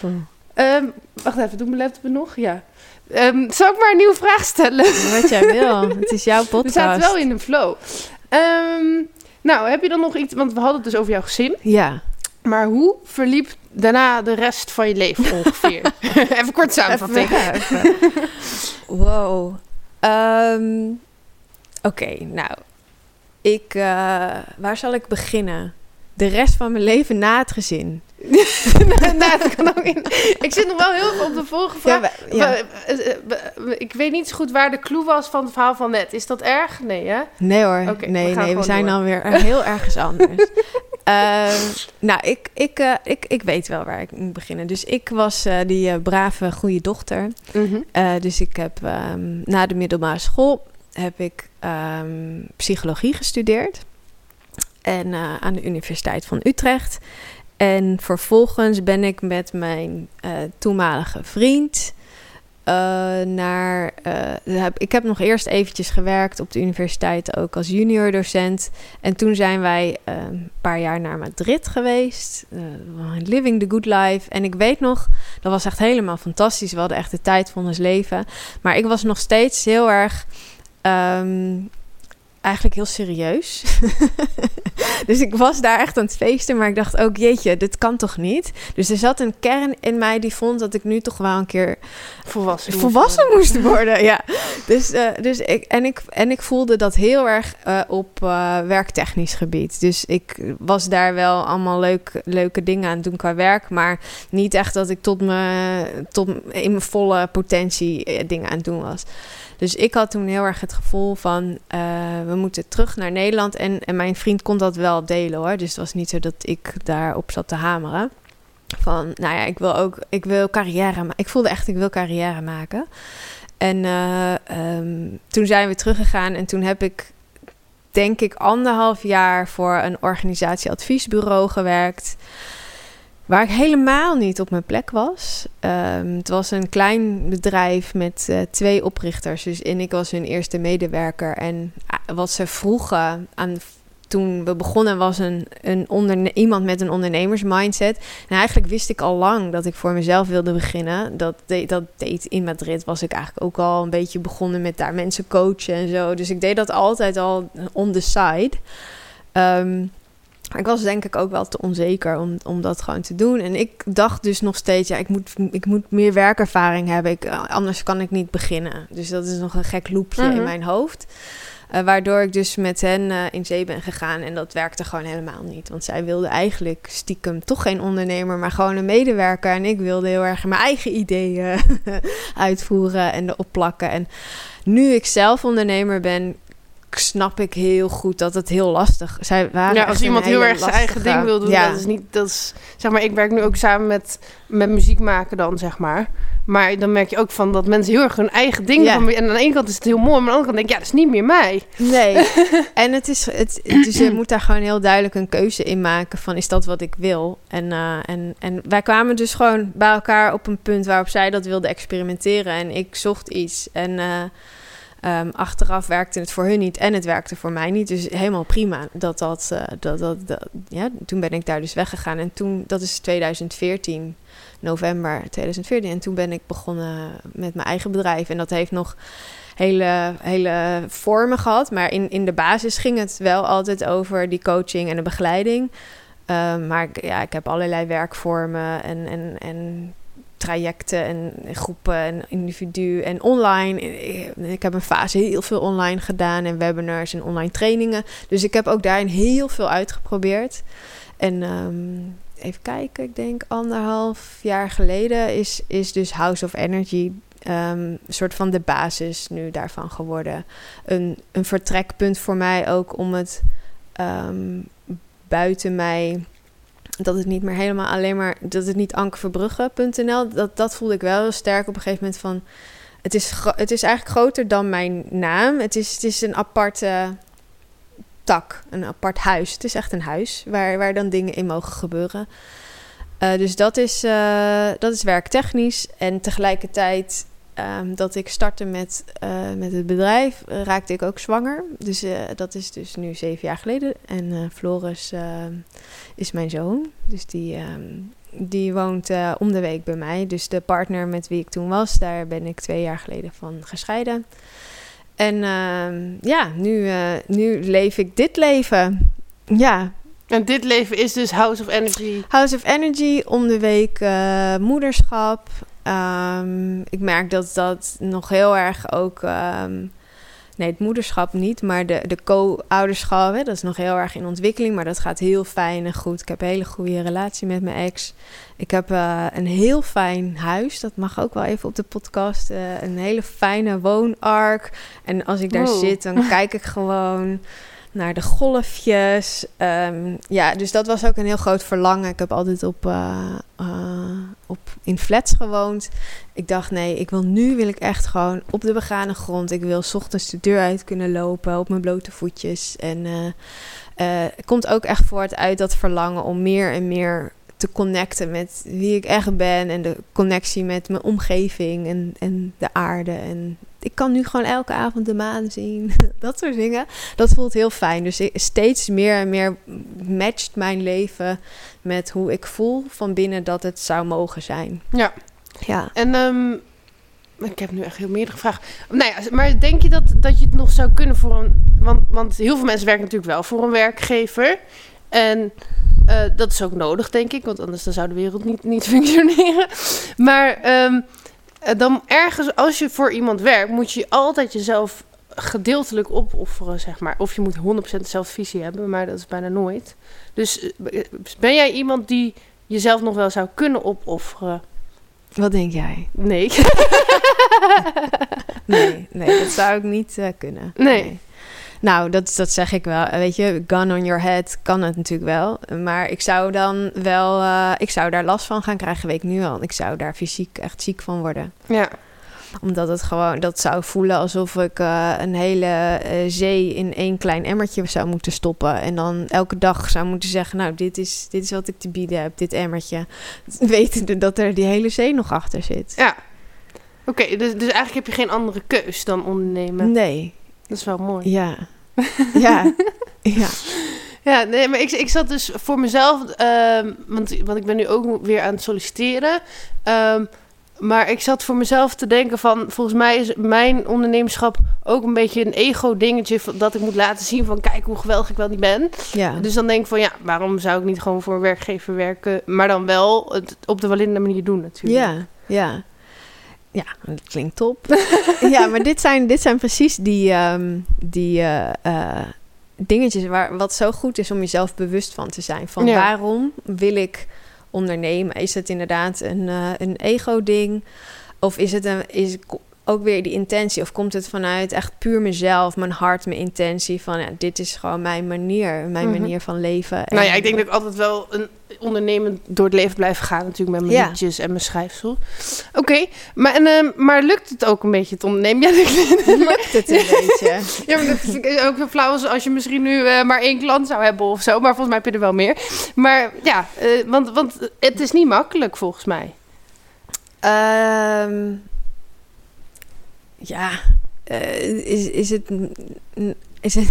Cool. Ehm, wacht even, doe mijn laptop nog? Ja. Ehm, zal ik maar een nieuwe vraag stellen? Wat jij wil. Het is jouw We podcast. zaten wel in een flow. Ehm, nou, heb je dan nog iets... Want we hadden het dus over jouw gezin. Ja. Maar hoe verliep daarna de rest van je leven ongeveer? even kort even. Wow. Ehm, Oké, nou. Ik, eh, waar zal ik beginnen? De rest van mijn leven na het gezin. nou, dat kan ook in. Ik zit nog wel heel veel op de volgende vraag. ja. Ik weet niet zo goed waar de clue was van het verhaal van net. Is dat erg? Nee, hè? Nee hoor, Oké, we nee, nee, we zijn door. dan weer heel ergens anders. Ehm, nou, ik, ik, eh, ik, ik weet wel waar ik moet beginnen. Dus ik was eh, die eh, brave, goede dochter. Eh, dus ik heb ehm, na de middelbare school heb ik ehm, psychologie gestudeerd. En aan de Universiteit van Utrecht. En vervolgens ben ik met mijn eh, toenmalige vriend eh, naar. eh, ik heb nog eerst eventjes gewerkt op de universiteit, ook als junior docent. En toen zijn wij een paar jaar naar Madrid geweest. living the good life. En ik weet nog, dat was echt helemaal fantastisch. We hadden echt de tijd van ons leven. Maar ik was nog steeds heel erg. ehm, eigenlijk heel serieus. dus ik was daar echt aan het feesten, maar ik dacht ook, jeetje, dit kan toch niet? Dus er zat een kern in mij die vond dat ik nu toch wel een keer Volwassen. moest worden. moest worden. Ja. Dus, eh, dus ik, en, ik, en ik voelde dat heel erg eh, op eh, werktechnisch gebied. Dus ik was daar wel allemaal leuk, leuke dingen aan het doen qua werk. Maar niet echt dat ik tot, me, tot in mijn volle potentie dingen aan het doen was. Dus ik had toen heel erg het gevoel van eh, we moeten terug naar Nederland. En, en mijn vriend kon dat wel delen hoor. Dus het was niet zo dat ik daarop zat te hameren. Van nou ja, ik wil ook, ik wil carrière maken. Ik voelde echt, ik wil carrière maken. En eh, ehm, toen zijn we teruggegaan en toen heb ik denk ik anderhalf jaar voor een organisatieadviesbureau gewerkt. Waar ik helemaal niet op mijn plek was. Ehm, het was een klein bedrijf met eh, twee oprichters. Dus en ik was hun eerste medewerker. En ah, wat ze vroegen aan toen we begonnen was een, een iemand met een ondernemersmindset. En eigenlijk wist ik al lang dat ik voor mezelf wilde beginnen. Dat, dat deed in Madrid was ik eigenlijk ook al een beetje begonnen met daar mensen coachen en zo. Dus ik deed dat altijd al on the side. Maar ik was denk ik ook wel te onzeker om, om dat gewoon te doen. En ik dacht dus nog steeds, ja, ik moet, ik moet meer werkervaring hebben. Ik, anders kan ik niet beginnen. Dus dat is nog een gek loopje Mhm. in mijn hoofd. Eh, waardoor ik dus met hen eh, in zee ben gegaan. En dat werkte gewoon helemaal niet. Want zij wilde eigenlijk stiekem toch geen ondernemer, maar gewoon een medewerker. En ik wilde heel erg mijn eigen ideeën uitvoeren en erop plakken. En nu ik zelf ondernemer ben, snap ik heel goed dat het heel lastig Zij waren Ja, als iemand heel erg zijn eigen ding wil doen, Ja. dat is niet, dat is, zeg maar, ik werk nu ook samen met, met muziek maken dan, zeg maar. Maar dan merk je ook van dat mensen heel erg hun eigen ding Ja. doen. En aan de ene kant is het heel mooi, maar aan de andere kant denk ik, ja, dat is niet meer mij. Nee. en het is, het, dus je moet daar gewoon heel duidelijk een keuze in maken van is dat wat ik wil? En, eh, en, en wij kwamen dus gewoon bij elkaar op een punt waarop zij dat wilde experimenteren en ik zocht iets. En eh, ehm, achteraf werkte het voor hun niet en het werkte voor mij niet. Dus helemaal prima dat dat, eh, dat, dat, ja, toen ben ik daar dus weggegaan en toen, dat is 2014 november 2014. En toen ben ik begonnen met mijn eigen bedrijf. En dat heeft nog hele, hele vormen gehad. Maar in, in de basis ging het wel altijd over die coaching en de begeleiding. Ehm, maar ja, ik heb allerlei werkvormen en, en, en trajecten en groepen en individu en online. Ik heb een fase heel veel online gedaan en webinars en online trainingen. Dus ik heb ook daarin heel veel uitgeprobeerd. En ehm, even kijken, ik denk anderhalf jaar geleden is, is dus House of Energy ehm, een soort van de basis nu daarvan geworden. Een, een vertrekpunt voor mij ook om het ehm, buiten mij dat het niet meer helemaal alleen maar... dat het niet ankerverbrugge.nl... Dat, dat voelde ik wel heel sterk op een gegeven moment van... Het is, het is eigenlijk groter dan mijn naam. Het is, het is een aparte tak, een apart huis. Het is echt een huis waar, waar dan dingen in mogen gebeuren. Eh, dus dat is, eh, dat is werktechnisch. En tegelijkertijd ehm, dat ik startte met, eh, met het bedrijf, eh, raakte ik ook zwanger. Dus eh, dat is dus nu zeven jaar geleden. En eh, Floris is mijn zoon. Dus die, ehm, die woont om de week bij mij. Dus de partner met wie ik toen was, daar ben ik twee jaar geleden van gescheiden. En ehm, ja, nu, nu leef ik dit leven. Ja, En dit leven is dus House of Energy. House of Energy, om de week moederschap. Ehm, ik merk dat dat nog heel erg ook... ehm, nee, het moederschap niet, maar de, de co-ouderschap... Dat is nog heel erg in ontwikkeling, maar dat gaat heel fijn en goed. Ik heb een hele goede relatie met mijn ex. Ik heb eh, een heel fijn huis, dat mag ook wel even op de podcast. eh, een hele fijne woonark. En als ik daar Wow. zit, dan kijk ik gewoon naar de golfjes. Ehm, ja, dus dat was ook een heel groot verlangen. Ik heb altijd op, eh, eh, op, in flats gewoond. Ik dacht, nee, ik wil nu wil ik echt gewoon op de begane grond. Ik wil ochtends de deur uit kunnen lopen op mijn blote voetjes. En eh, eh, het komt ook echt voort uit dat verlangen om meer en meer te connecten met wie ik echt ben. En de connectie met mijn omgeving en, en de aarde. En ik kan nu gewoon elke avond de maan zien. dat soort dingen. Dat voelt heel fijn. Dus steeds meer en meer matcht mijn leven met hoe ik voel van binnen dat het zou mogen zijn. Ja. Ja. En ehm, ik heb nu echt heel meerdere vragen. Nou ja, maar denk je dat, dat je het nog zou kunnen voor een... Want, want heel veel mensen werken natuurlijk wel voor een werkgever. En eh, dat is ook nodig, denk ik. Want anders dan zou de wereld niet, niet functioneren. Maar eh, dan ergens, als je voor iemand werkt... moet je altijd jezelf gedeeltelijk opofferen, zeg maar. Of je moet 100% dezelfde visie hebben, maar dat is bijna nooit. Dus eh, ben jij iemand die jezelf nog wel zou kunnen opofferen? Wat denk jij? Nee. Nee, nee dat zou ik niet eh, kunnen. Nee. Nou, dat, dat zeg ik wel. Weet je, gun on your head kan het natuurlijk wel. Maar ik zou dan wel... eh, ik zou daar last van gaan krijgen, weet ik nu al. Ik zou daar fysiek echt ziek van worden. Ja. Omdat het gewoon... Dat zou voelen alsof ik eh, een hele eh, zee in één klein emmertje zou moeten stoppen. En dan elke dag zou moeten zeggen... Nou, dit is, dit is wat ik te bieden heb, dit emmertje. Wetende dat er die hele zee nog achter zit. Ja. Oké, dus, dus eigenlijk heb je geen andere keus dan ondernemen. Nee, Dat is wel mooi. ja. Ja, ja. Ja, nee, maar ik, ik zat dus voor mezelf, ehm, want, want ik ben nu ook weer aan het solliciteren. Ehm, maar ik zat voor mezelf te denken van, volgens mij is mijn ondernemerschap ook een beetje een ego-dingetje. Dat ik moet laten zien van, kijk hoe geweldig ik wel niet ben. ja. Dus dan denk ik van, ja, waarom zou ik niet gewoon voor een werkgever werken? Maar dan wel het op de Walinde manier doen natuurlijk. Ja, ja. Ja, dat klinkt top. ja, maar dit zijn, dit zijn precies die, ehm, die eh, eh, dingetjes waar, wat zo goed is om jezelf bewust van te zijn. Van Ja. waarom wil ik ondernemen? Is het inderdaad een, eh, een ego-ding? Of is het een, is ook weer die intentie? Of komt het vanuit echt puur mezelf, mijn hart, mijn intentie? Van ja, dit is gewoon mijn manier, mijn Mhm. manier van leven. Nou ja, ik denk dat ik altijd wel een ondernemend door het leven blijf gaan. Natuurlijk met mijn Ja. liedjes en mijn schrijfsel. Oké, maar, en, ehm, maar lukt het ook een beetje het ondernemen? Ja, lukt het een beetje. ja, maar dat ik ook zo flauw als, als je misschien nu eh, maar één klant zou hebben of zo. Maar volgens mij heb je er wel meer. Maar ja, eh, want, want het is niet makkelijk volgens mij. Ehm, ja, eh, is, is, het, is het...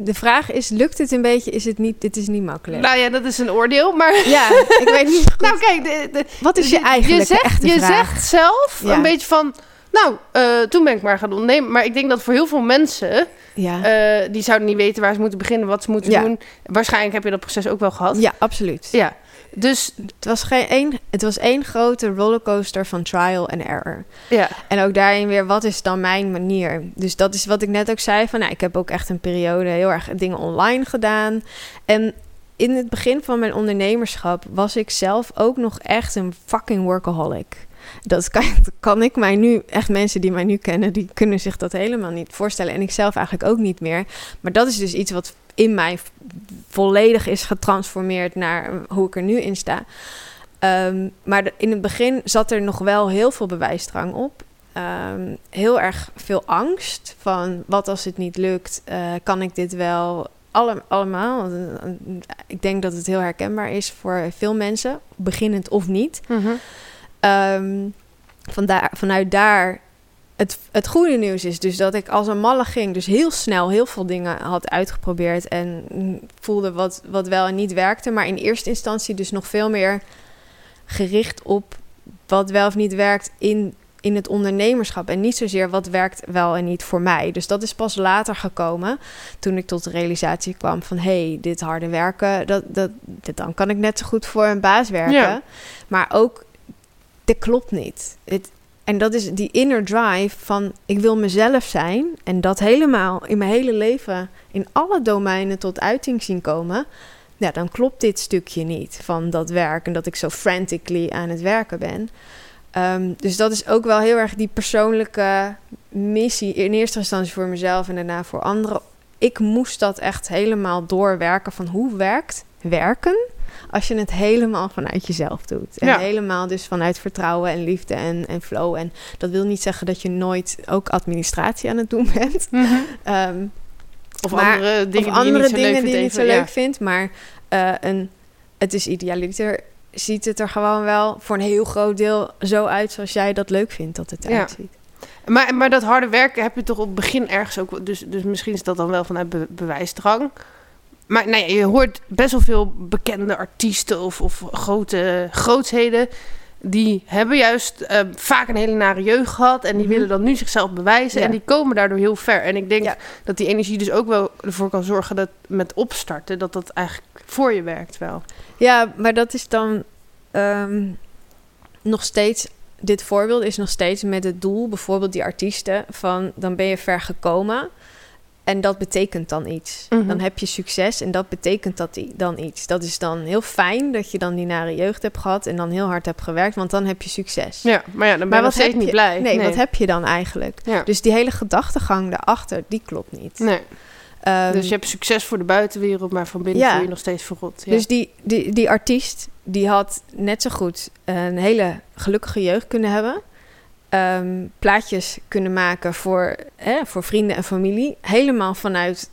De vraag is, lukt het een beetje? Is het niet... Dit is niet makkelijk. Nou ja, dat is een oordeel. Maar ja, ik weet niet goed. nou kijk, de, de, Wat is je eigenlijk je zegt, echte je vraag? zegt zelf Ja. een beetje van... Nou, eh, toen ben ik maar gaan ondernemen. Maar ik denk dat voor heel veel mensen... Ja. eh, die zouden niet weten waar ze moeten beginnen, wat ze moeten Ja. doen. Waarschijnlijk heb je dat proces ook wel gehad. ja, absoluut. Ja. Dus Het, was geen één, het was één grote rollercoaster van trial and error. ja, En ook daarin weer, wat is dan mijn manier? Dus dat is wat ik net ook zei. Van, nou, ik heb ook echt een periode heel erg dingen online gedaan. En in het begin van mijn ondernemerschap was ik zelf ook nog echt een fucking workaholic. Dat kan, kan ik mij nu, echt mensen die mij nu kennen, die kunnen zich dat helemaal niet voorstellen. En ik zelf eigenlijk ook niet meer. Maar dat is dus iets wat in mij volledig is getransformeerd naar hoe ik er nu in sta. Ehm, maar in het begin zat er nog wel heel veel bewijsdrang op. Ehm, heel erg veel angst van wat als het niet lukt, Eh, kan ik dit wel Alle, allemaal. Eh, Ik denk dat het heel herkenbaar is voor veel mensen, beginnend of niet. Mhm. Ehm, vanuit daar het, het goede nieuws is dus dat ik als een malle ging. Dus heel snel heel veel dingen had uitgeprobeerd. En voelde wat, wat wel en niet werkte. Maar in eerste instantie dus nog veel meer gericht op wat wel of niet werkt in, in het ondernemerschap. En niet zozeer wat werkt wel en niet voor mij. Dus dat is pas later gekomen. Toen ik tot de realisatie kwam van... hé, hey, dit harde werken, dat, dat, dit, dan kan ik net zo goed voor een baas werken. Ja. Maar ook, dit klopt niet. Het, en dat is die inner drive van ik wil mezelf zijn. En dat helemaal in mijn hele leven, in alle domeinen tot uiting zien komen. Ja, dan klopt dit stukje niet van dat werk. En dat ik zo frantically aan het werken ben. Ehm, dus dat is ook wel heel erg die persoonlijke missie. In eerste instantie voor mezelf en daarna voor anderen. Ik moest dat echt helemaal doorwerken van hoe werkt werken als je het helemaal vanuit jezelf doet. En Ja. helemaal dus vanuit vertrouwen en liefde en, en flow. En dat wil niet zeggen dat je nooit ook administratie aan het doen bent. Mhm. Ehm, Of Maar- andere dingen of andere die je niet zo dingen leuk die je vindt niet zo even, leuk ja. vindt. Maar eh, een, het is idealiter ziet het er gewoon wel voor een heel groot deel zo uit zoals jij dat leuk vindt dat het Ja. eruit ziet. Maar, maar dat harde werken heb je toch op het begin ergens ook... Dus, dus misschien is dat dan wel vanuit be- bewijsdrang. Maar nou ja, je hoort best wel veel bekende artiesten of, of grote grootsheden... die hebben juist eh, vaak een hele nare jeugd gehad... en die Mhm. willen dan nu zichzelf bewijzen... Ja. en die komen daardoor heel ver. En ik denk Ja. dat die energie dus ook wel ervoor kan zorgen... dat met opstarten, dat dat eigenlijk voor je werkt wel. Ja, maar dat is dan ehm, nog steeds. Dit voorbeeld is nog steeds met het doel, bijvoorbeeld die artiesten, van dan ben je ver gekomen. En dat betekent dan iets. Mhm. Dan heb je succes en dat betekent dat die dan iets. Dat is dan heel fijn dat je dan die nare jeugd hebt gehad en dan heel hard hebt gewerkt, want dan heb je succes. Ja, maar ja, dan ben Maar je wat heb niet je- blij. Nee, wat heb je dan eigenlijk? Ja. Dus die hele gedachtegang daarachter, die klopt niet. Nee. Ehm, Dus je hebt succes voor de buitenwereld, maar van binnen Ja. voel je je nog steeds verrot. Ja. Dus die, die, die artiest, die had net zo goed een hele gelukkige jeugd kunnen hebben. Ehm, plaatjes kunnen maken voor, hè, voor vrienden en familie. Helemaal vanuit,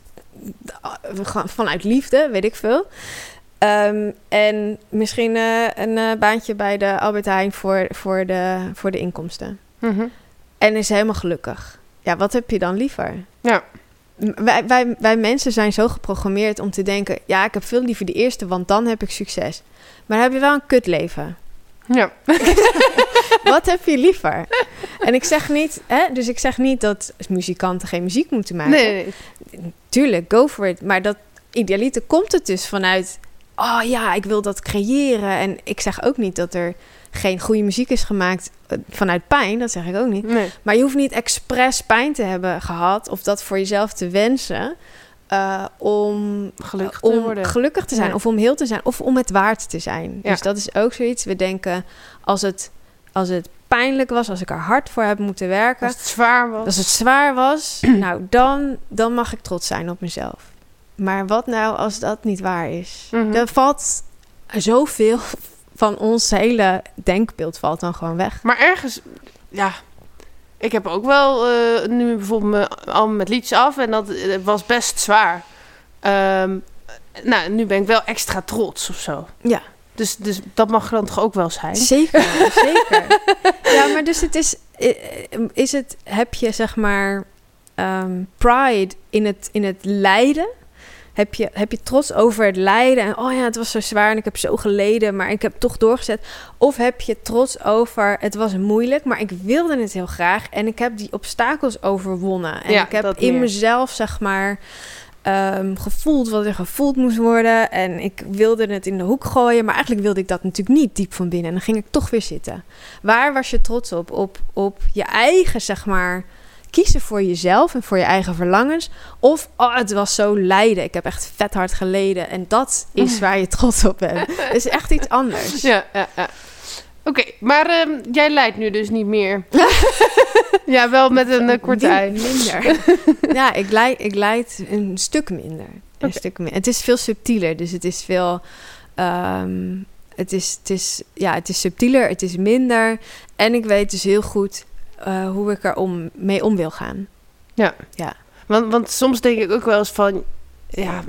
vanuit liefde, weet ik veel. Ehm, en misschien eh, een eh, baantje bij de Albert Heijn voor, voor, de, voor de inkomsten. Mhm. En is helemaal gelukkig. Ja, wat heb je dan liever? Ja. Wij, wij, wij mensen zijn zo geprogrammeerd om te denken... ja, ik heb veel liever de eerste, want dan heb ik succes. Maar dan heb je wel een kutleven. Ja. Wat heb je liever? En ik zeg niet, hè, dus ik zeg niet dat muzikanten geen muziek moeten maken. Nee. Tuurlijk, go for it. Maar dat idealiter komt het dus vanuit... oh ja, ik wil dat creëren. En ik zeg ook niet dat er geen goede muziek is gemaakt eh, vanuit pijn. Dat zeg ik ook niet. nee. Maar je hoeft niet expres pijn te hebben gehad... of dat voor jezelf te wensen... eh, om Gelukkig te om worden. gelukkig te zijn Ja. of om heel te zijn of om het waard te zijn. Ja. Dus dat is ook zoiets. We denken als het, als het pijnlijk was, als ik er hard voor heb moeten werken, Als het zwaar was. als het zwaar was, nou dan, dan mag ik trots zijn op mezelf. Maar wat nou als dat niet waar is? Mhm. Er valt zoveel van ons hele denkbeeld valt dan gewoon weg. Maar ergens, ja... Ik heb ook wel eh, nu bijvoorbeeld mijn album met liedjes af en dat eh, was best zwaar. Ehm, nou, nu ben ik wel extra trots of zo. Ja. Dus, dus dat mag dan toch ook wel zijn? Zeker, zeker. Ja, maar dus het is, is het, heb je zeg maar ehm, pride in het, in het lijden? Heb je, heb je trots over het lijden? En oh ja, het was zo zwaar en ik heb zo geleden, maar ik heb toch doorgezet. Of heb je trots over het was moeilijk, maar ik wilde het heel graag en ik heb die obstakels overwonnen. En Ja, ik heb dat in meer. mezelf zeg maar ehm, gevoeld wat er gevoeld moest worden. En ik wilde het in de hoek gooien, maar eigenlijk wilde ik dat natuurlijk niet diep van binnen. En dan ging ik toch weer zitten. Waar was je trots op? Op, op je eigen, zeg maar, kiezen voor jezelf en voor je eigen verlangens. Of, oh, het was zo lijden. Ik heb echt vet hard geleden. En dat is waar je trots op bent. Het is echt iets anders. Ja, ja, ja. Oké, maar ehm, jij lijdt nu dus niet meer. ja, wel met een eh, korte ei. Minder. ja, ik leid, ik leid een stuk minder. Een stuk meer. Het is veel subtieler, dus het is veel. ehm, het, is, het, is, ja, het is subtieler, het is minder. En ik weet dus heel goed eh, hoe ik er om, mee om wil gaan. Want, want soms denk ik ook wel eens van, ja,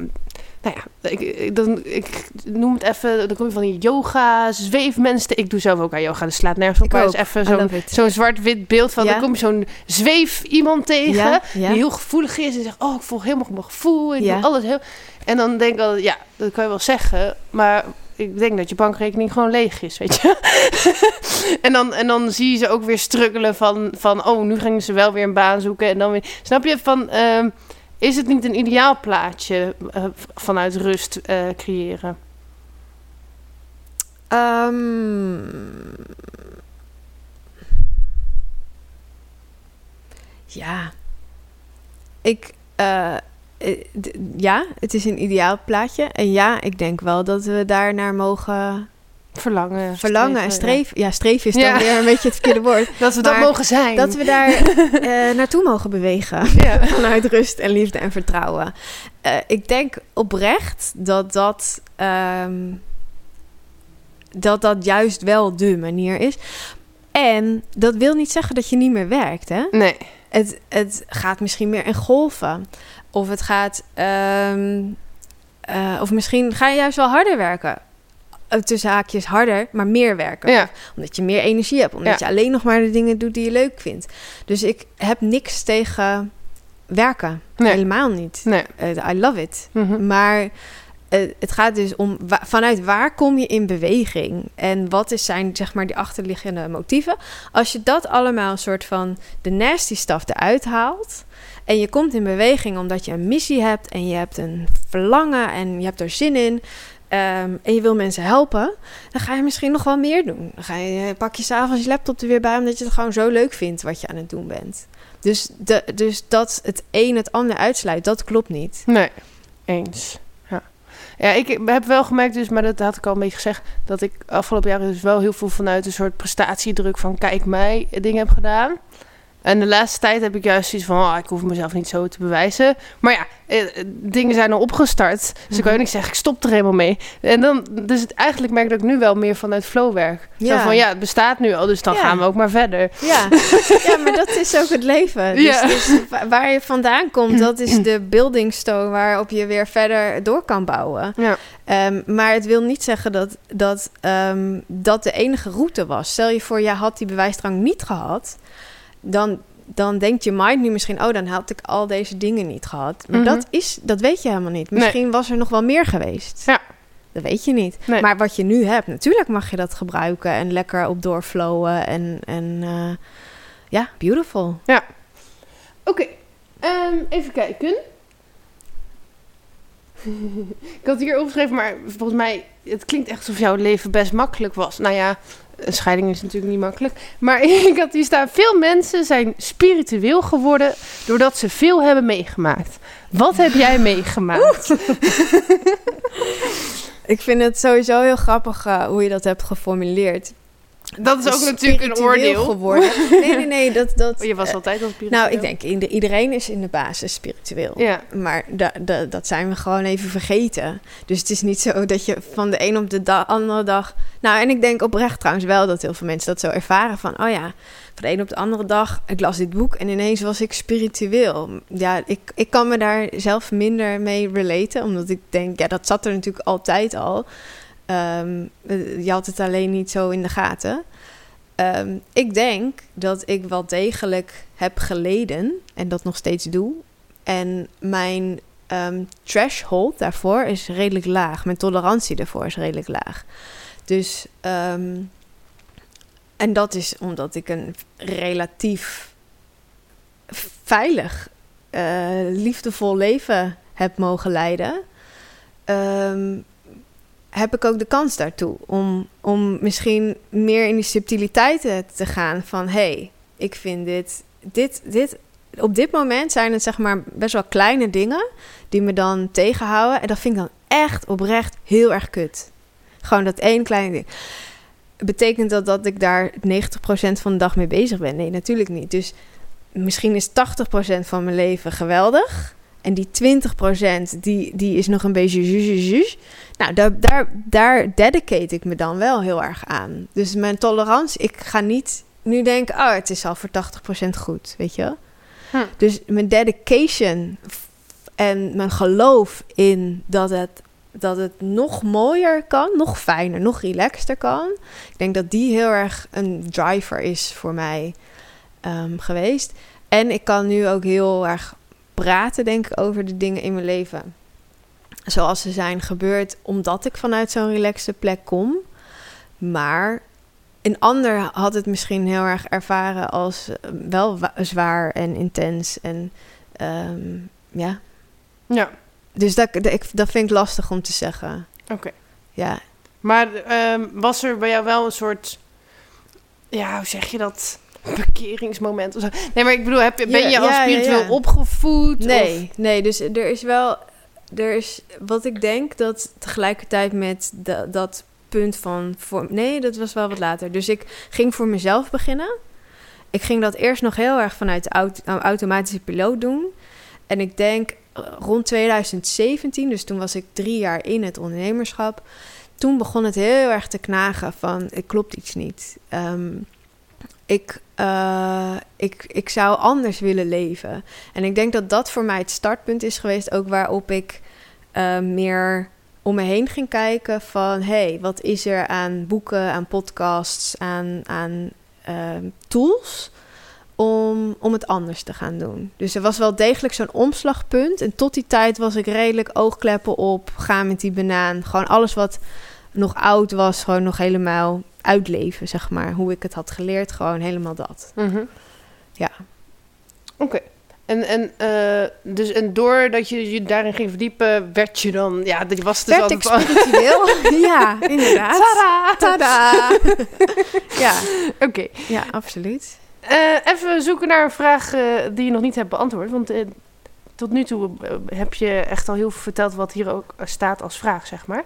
nou ja, ik, ik, dan, ik noem het even, dan kom je van die yoga, zweefmensen. Ik doe zelf ook aan yoga, dus slaat nergens op. Maar is even zo'n zo'n zwart-wit beeld van, Ja. dan kom je zo'n zweef iemand tegen, Ja, ja. die heel gevoelig is en zegt, oh, ik volg helemaal mijn gevoel, ik doe alles heel... En dan denk ik al, ja, dat kan je wel zeggen, maar ik denk dat je bankrekening gewoon leeg is, weet je. en, dan, en dan zie je ze ook weer struggelen van, van, oh, nu gingen ze wel weer een baan zoeken en dan weer... Snap je, van, ehm, is het niet een ideaal plaatje eh, vanuit rust eh, creëren? Ehm, ja. Ik. eh, ja, het is een ideaal plaatje. En ja, ik denk wel dat we daar naar mogen Verlangen. verlangen en streven. Ja, streven is dan Ja. weer een beetje het verkeerde woord. Dat we dat mogen zijn. Dat we daar eh, naartoe mogen bewegen. Ja. Vanuit rust en liefde en vertrouwen. Eh, ik denk oprecht dat dat, ehm, dat dat juist wel de manier is. En dat wil niet zeggen dat je niet meer werkt, hè? Nee. Het, het gaat misschien meer in golven. Of het gaat... ehm, eh, of misschien ga je juist wel harder werken. Eh, Tussen haakjes harder, maar meer werken. Ja. Omdat je meer energie hebt. Omdat Ja. je alleen nog maar de dingen doet die je leuk vindt. Dus ik heb niks tegen werken. Nee. Helemaal niet. Nee. Eh, I love it. Mhm. Maar eh, het gaat dus om wa- vanuit waar kom je in beweging en wat is zijn zeg maar die achterliggende motieven. Als je dat allemaal een soort van de nasty stuff eruit haalt en je komt in beweging omdat je een missie hebt en je hebt een verlangen en je hebt er zin in. Ehm, en je wil mensen helpen, dan ga je misschien nog wel meer doen. Dan ga je, pak je s'avonds je laptop er weer bij, omdat je het gewoon zo leuk vindt wat je aan het doen bent. Dus, de, dus dat het een het ander uitsluit, dat klopt niet. Nee, eens. Ja. ja, ik heb wel gemerkt dus, maar dat had ik al een beetje gezegd, dat ik afgelopen jaren dus wel heel veel vanuit een soort prestatiedruk van kijk mij dingen heb gedaan. En de laatste tijd heb ik juist zoiets van, oh, ik hoef mezelf niet zo te bewijzen. Maar ja, eh, dingen zijn al opgestart. Dus dan kan je niet zeggen, ik stop er helemaal mee. En dan, dus het, eigenlijk merk ik dat ik nu wel meer vanuit flow werk. Zo Ja. van, ja, het bestaat nu al, dus dan Ja. gaan we ook maar verder. Ja. ja, maar dat is ook het leven. Dus, Ja. dus wa- waar je vandaan komt, dat is de building stone waarop je weer verder door kan bouwen. Ja, Ehm, maar het wil niet zeggen dat dat, ehm, dat de enige route was. Stel je voor, jij had die bewijsdrang niet gehad, dan, dan denkt je mind nu misschien, oh, dan had ik al deze dingen niet gehad. Maar Mhm. dat, is, dat weet je helemaal niet. Nee. Misschien was er nog wel meer geweest. Ja. Dat weet je niet. Nee. Maar wat je nu hebt, natuurlijk mag je dat gebruiken en lekker op doorflowen en, en eh, ja, beautiful. Oké, ehm, even kijken. ik had hier opgeschreven, maar volgens mij, het klinkt echt alsof jouw leven best makkelijk was. Nou ja, een scheiding is natuurlijk niet makkelijk. Maar ik had hier staan, veel mensen zijn spiritueel geworden doordat ze veel hebben meegemaakt. Wat heb jij meegemaakt? Ik vind het sowieso heel grappig eh, hoe je dat hebt geformuleerd. Dat is ook natuurlijk een oordeel. geworden. Nee, nee, nee. Dat, dat, Je was altijd al spiritueel. nou, ik denk, ieder- iedereen is in de basis spiritueel. Ja, Maar da, da- dat zijn we gewoon even vergeten. Dus het is niet zo dat je van de een op de da- andere dag... Nou, en ik denk oprecht trouwens wel dat heel veel mensen dat zo ervaren. Van, oh ja, van de een op de andere dag, ik las dit boek en ineens was ik spiritueel. Ja, ik, ik kan me daar zelf minder mee relaten. Omdat ik denk, ja, dat zat er natuurlijk altijd al. Ehm, eh, je had het alleen niet zo in de gaten. Ehm, ik denk dat ik wel degelijk heb geleden en dat nog steeds doe. En mijn ehm, threshold daarvoor is redelijk laag. Mijn tolerantie daarvoor is redelijk laag. Dus, en dat is omdat ik een relatief veilig, eh, liefdevol leven heb mogen leiden. Heb ik ook de kans daartoe om, om misschien meer in die subtiliteiten te gaan van hey, ik vind dit, dit, dit, op dit moment zijn het zeg maar best wel kleine dingen die me dan tegenhouden en dat vind ik dan echt oprecht heel erg kut. Gewoon dat één kleine ding. Betekent dat dat ik daar 90% van de dag mee bezig ben? Nee, natuurlijk niet. Dus misschien is 80% van mijn leven geweldig En die 20% die, die is nog een beetje. Nou, daar, daar, daar dedicate ik me dan wel heel erg aan. Dus mijn tolerantie, ik ga niet nu denken, oh, het is al voor 80% goed, weet je wel? Hm. Dus mijn dedication en mijn geloof in dat het, dat het nog mooier kan, nog fijner, nog relaxter kan. Ik denk dat die heel erg een driver is voor mij ehm, geweest. En ik kan nu ook heel erg praten, denk ik, over de dingen in mijn leven. Zoals ze zijn gebeurd, omdat ik vanuit zo'n relaxte plek kom. Maar een ander had het misschien heel erg ervaren als eh, wel wa- zwaar en intens. En ehm, ja, Ja, dus dat, dat, ik, dat vind ik lastig om te zeggen. oké. Ja, Maar ehm, was er bij jou wel een soort, ja, hoe zeg je dat? Bekeringsmoment of zo. Nee, maar ik bedoel, heb ben je ja, ja, spiritueel ja. opgevoed? nee, nee, dus er is wel, er is wat ik denk dat tegelijkertijd met da- dat punt van, voor, nee, dat was wel wat later. Dus ik ging voor mezelf beginnen. Ik ging dat eerst nog heel erg vanuit de aut- automatische piloot doen. En ik denk eh, rond 2017, dus toen was ik drie jaar in het ondernemerschap. Toen begon het heel erg te knagen van, ik klopt iets niet. Ehm, ik, eh, ik, ik zou anders willen leven. En ik denk dat dat voor mij het startpunt is geweest, ook waarop ik eh, meer om me heen ging kijken van, hey, wat is er aan boeken, aan podcasts, aan, aan ehm, tools om, om het anders te gaan doen. Dus er was wel degelijk zo'n omslagpunt. En tot die tijd was ik redelijk oogkleppen op, gaan met die banaan. Gewoon alles wat nog oud was, gewoon nog helemaal uitleven, zeg maar. Hoe ik het had geleerd, gewoon helemaal dat. Mhm. Ja. Oké. En, en, eh, dus, en doordat je je daarin ging verdiepen, werd je dan... Ja, dat was dus Werd van- spiritueel? ja, inderdaad. Tada! Tada! ja, Oké. ja, absoluut. Eh, even zoeken naar een vraag eh, die je nog niet hebt beantwoord. Want tot nu toe heb je echt al heel veel verteld wat hier ook staat als vraag, zeg maar.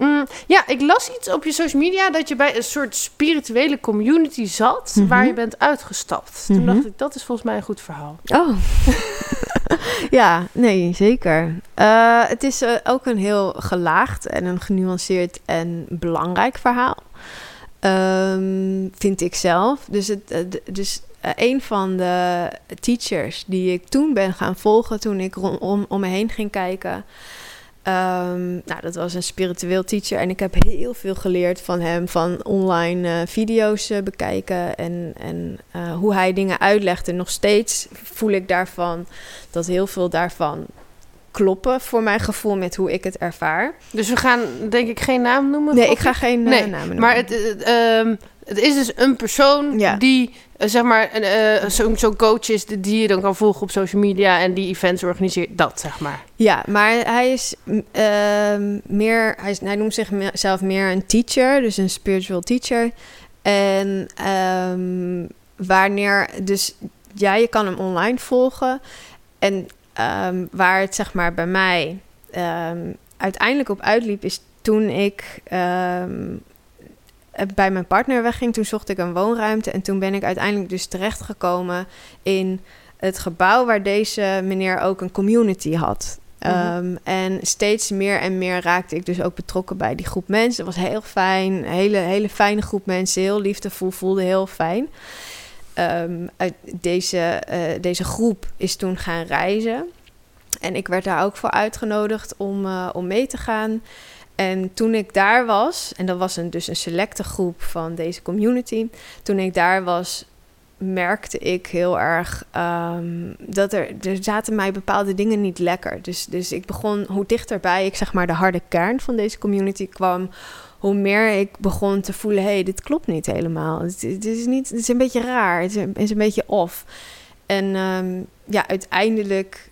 Mm, ja, ik las iets op je social media dat je bij een soort spirituele community zat Mhm. waar je bent uitgestapt. Toen Mhm. dacht ik, dat is volgens mij een goed verhaal. Oh. ja, nee, zeker. Eh, het is eh, ook een heel gelaagd en een genuanceerd en belangrijk verhaal. Ehm, vind ik zelf. Dus, het, eh, dus een van de teachers die ik toen ben gaan volgen, toen ik om, om me heen ging kijken. Ehm, nou, dat was een spiritueel teacher en ik heb heel veel geleerd van hem, van online eh, video's eh, bekijken en, en eh, hoe hij dingen uitlegt. En nog steeds voel ik daarvan dat heel veel daarvan kloppen voor mijn gevoel met hoe ik het ervaar. Dus we gaan denk ik geen naam noemen. Nee, ik ga geen Nee, namen noemen. Maar het, het, ehm, het is dus een persoon Ja. die, eh, zeg maar, eh, zo'n zo'n coach is die- je dan kan volgen op social media en die events organiseert. Dat, zeg maar. Ja, maar hij is ehm, meer, hij, is, hij noemt zichzelf meer een teacher, dus een spiritual teacher. En ehm, wanneer, dus ja, je kan hem online volgen. En ehm, waar het zeg maar bij mij uiteindelijk op uitliep, is toen ik bij mijn partner wegging. Toen zocht ik een woonruimte en toen ben ik uiteindelijk dus terechtgekomen in het gebouw waar deze meneer ook een community had. Mhm. Ehm, en steeds meer en meer raakte ik dus ook betrokken bij die groep mensen. Het was heel fijn, een hele, hele fijne groep mensen, heel liefdevol, voelde heel fijn. Ehm, uit deze, eh, deze groep is toen gaan reizen. En ik werd daar ook voor uitgenodigd om, eh, om mee te gaan. En toen ik daar was, en dat was een, dus een selecte groep van deze community. Toen ik daar was, merkte ik heel erg ehm, dat er, er zaten mij bepaalde dingen niet lekker. Dus, dus ik begon, hoe dichterbij ik zeg maar de harde kern van deze community kwam, hoe meer ik begon te voelen, hé, hey, dit klopt niet helemaal. Het, is niet, het is een beetje raar, het is een, is een beetje off. En ehm, ja, uiteindelijk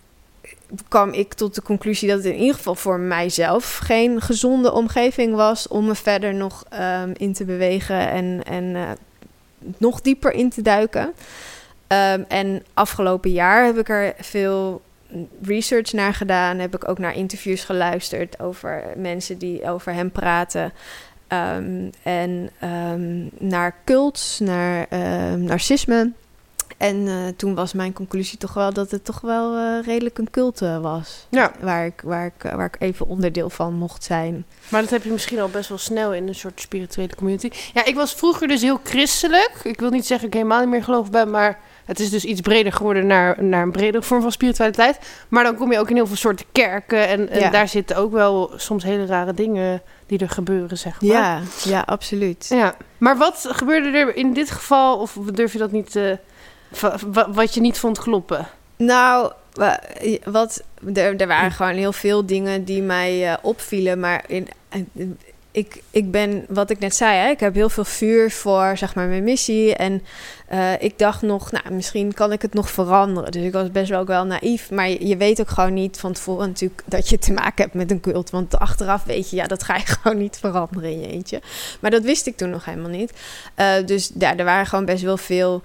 kwam ik tot de conclusie dat het in ieder geval voor mijzelf geen gezonde omgeving was om me verder nog ehm, in te bewegen en, en eh, nog dieper in te duiken. Ehm, en afgelopen jaar heb ik er veel research naar gedaan. Heb ik ook naar interviews geluisterd over mensen die over hem praten. Ehm, en naar cults, naar narcisme. En eh, toen was mijn conclusie toch wel dat het toch wel eh, redelijk een culte was. Ja. Waar ik, waar, ik, eh, waar ik even onderdeel van mocht zijn. Maar dat heb je misschien al best wel snel in een soort spirituele community. Ja, ik was vroeger dus heel christelijk. Ik wil niet zeggen dat ik helemaal niet meer geloof ben, maar het is dus iets breder geworden naar, naar een bredere vorm van spiritualiteit. Maar dan kom je ook in heel veel soorten kerken en, en Ja. daar zitten ook wel soms hele rare dingen die er gebeuren, zeg maar. Ja, ja, absoluut. Ja, maar wat gebeurde er in dit geval, of durf je dat niet, eh, wa- wat je niet vond kloppen? Nou, wa- wat, er, er waren gewoon heel veel dingen die mij eh, opvielen. Maar in, ik, ik ben, wat ik net zei, hè, ik heb heel veel vuur voor zeg maar, mijn missie. En eh, ik dacht nog, nou, misschien kan ik het nog veranderen. Dus ik was best wel ook wel naïef. Maar je, je weet ook gewoon niet van tevoren natuurlijk dat je te maken hebt met een cult. Want achteraf weet je, ja, dat ga je gewoon niet veranderen in je eentje. Maar dat wist ik toen nog helemaal niet. Eh, dus ja, er waren gewoon best wel veel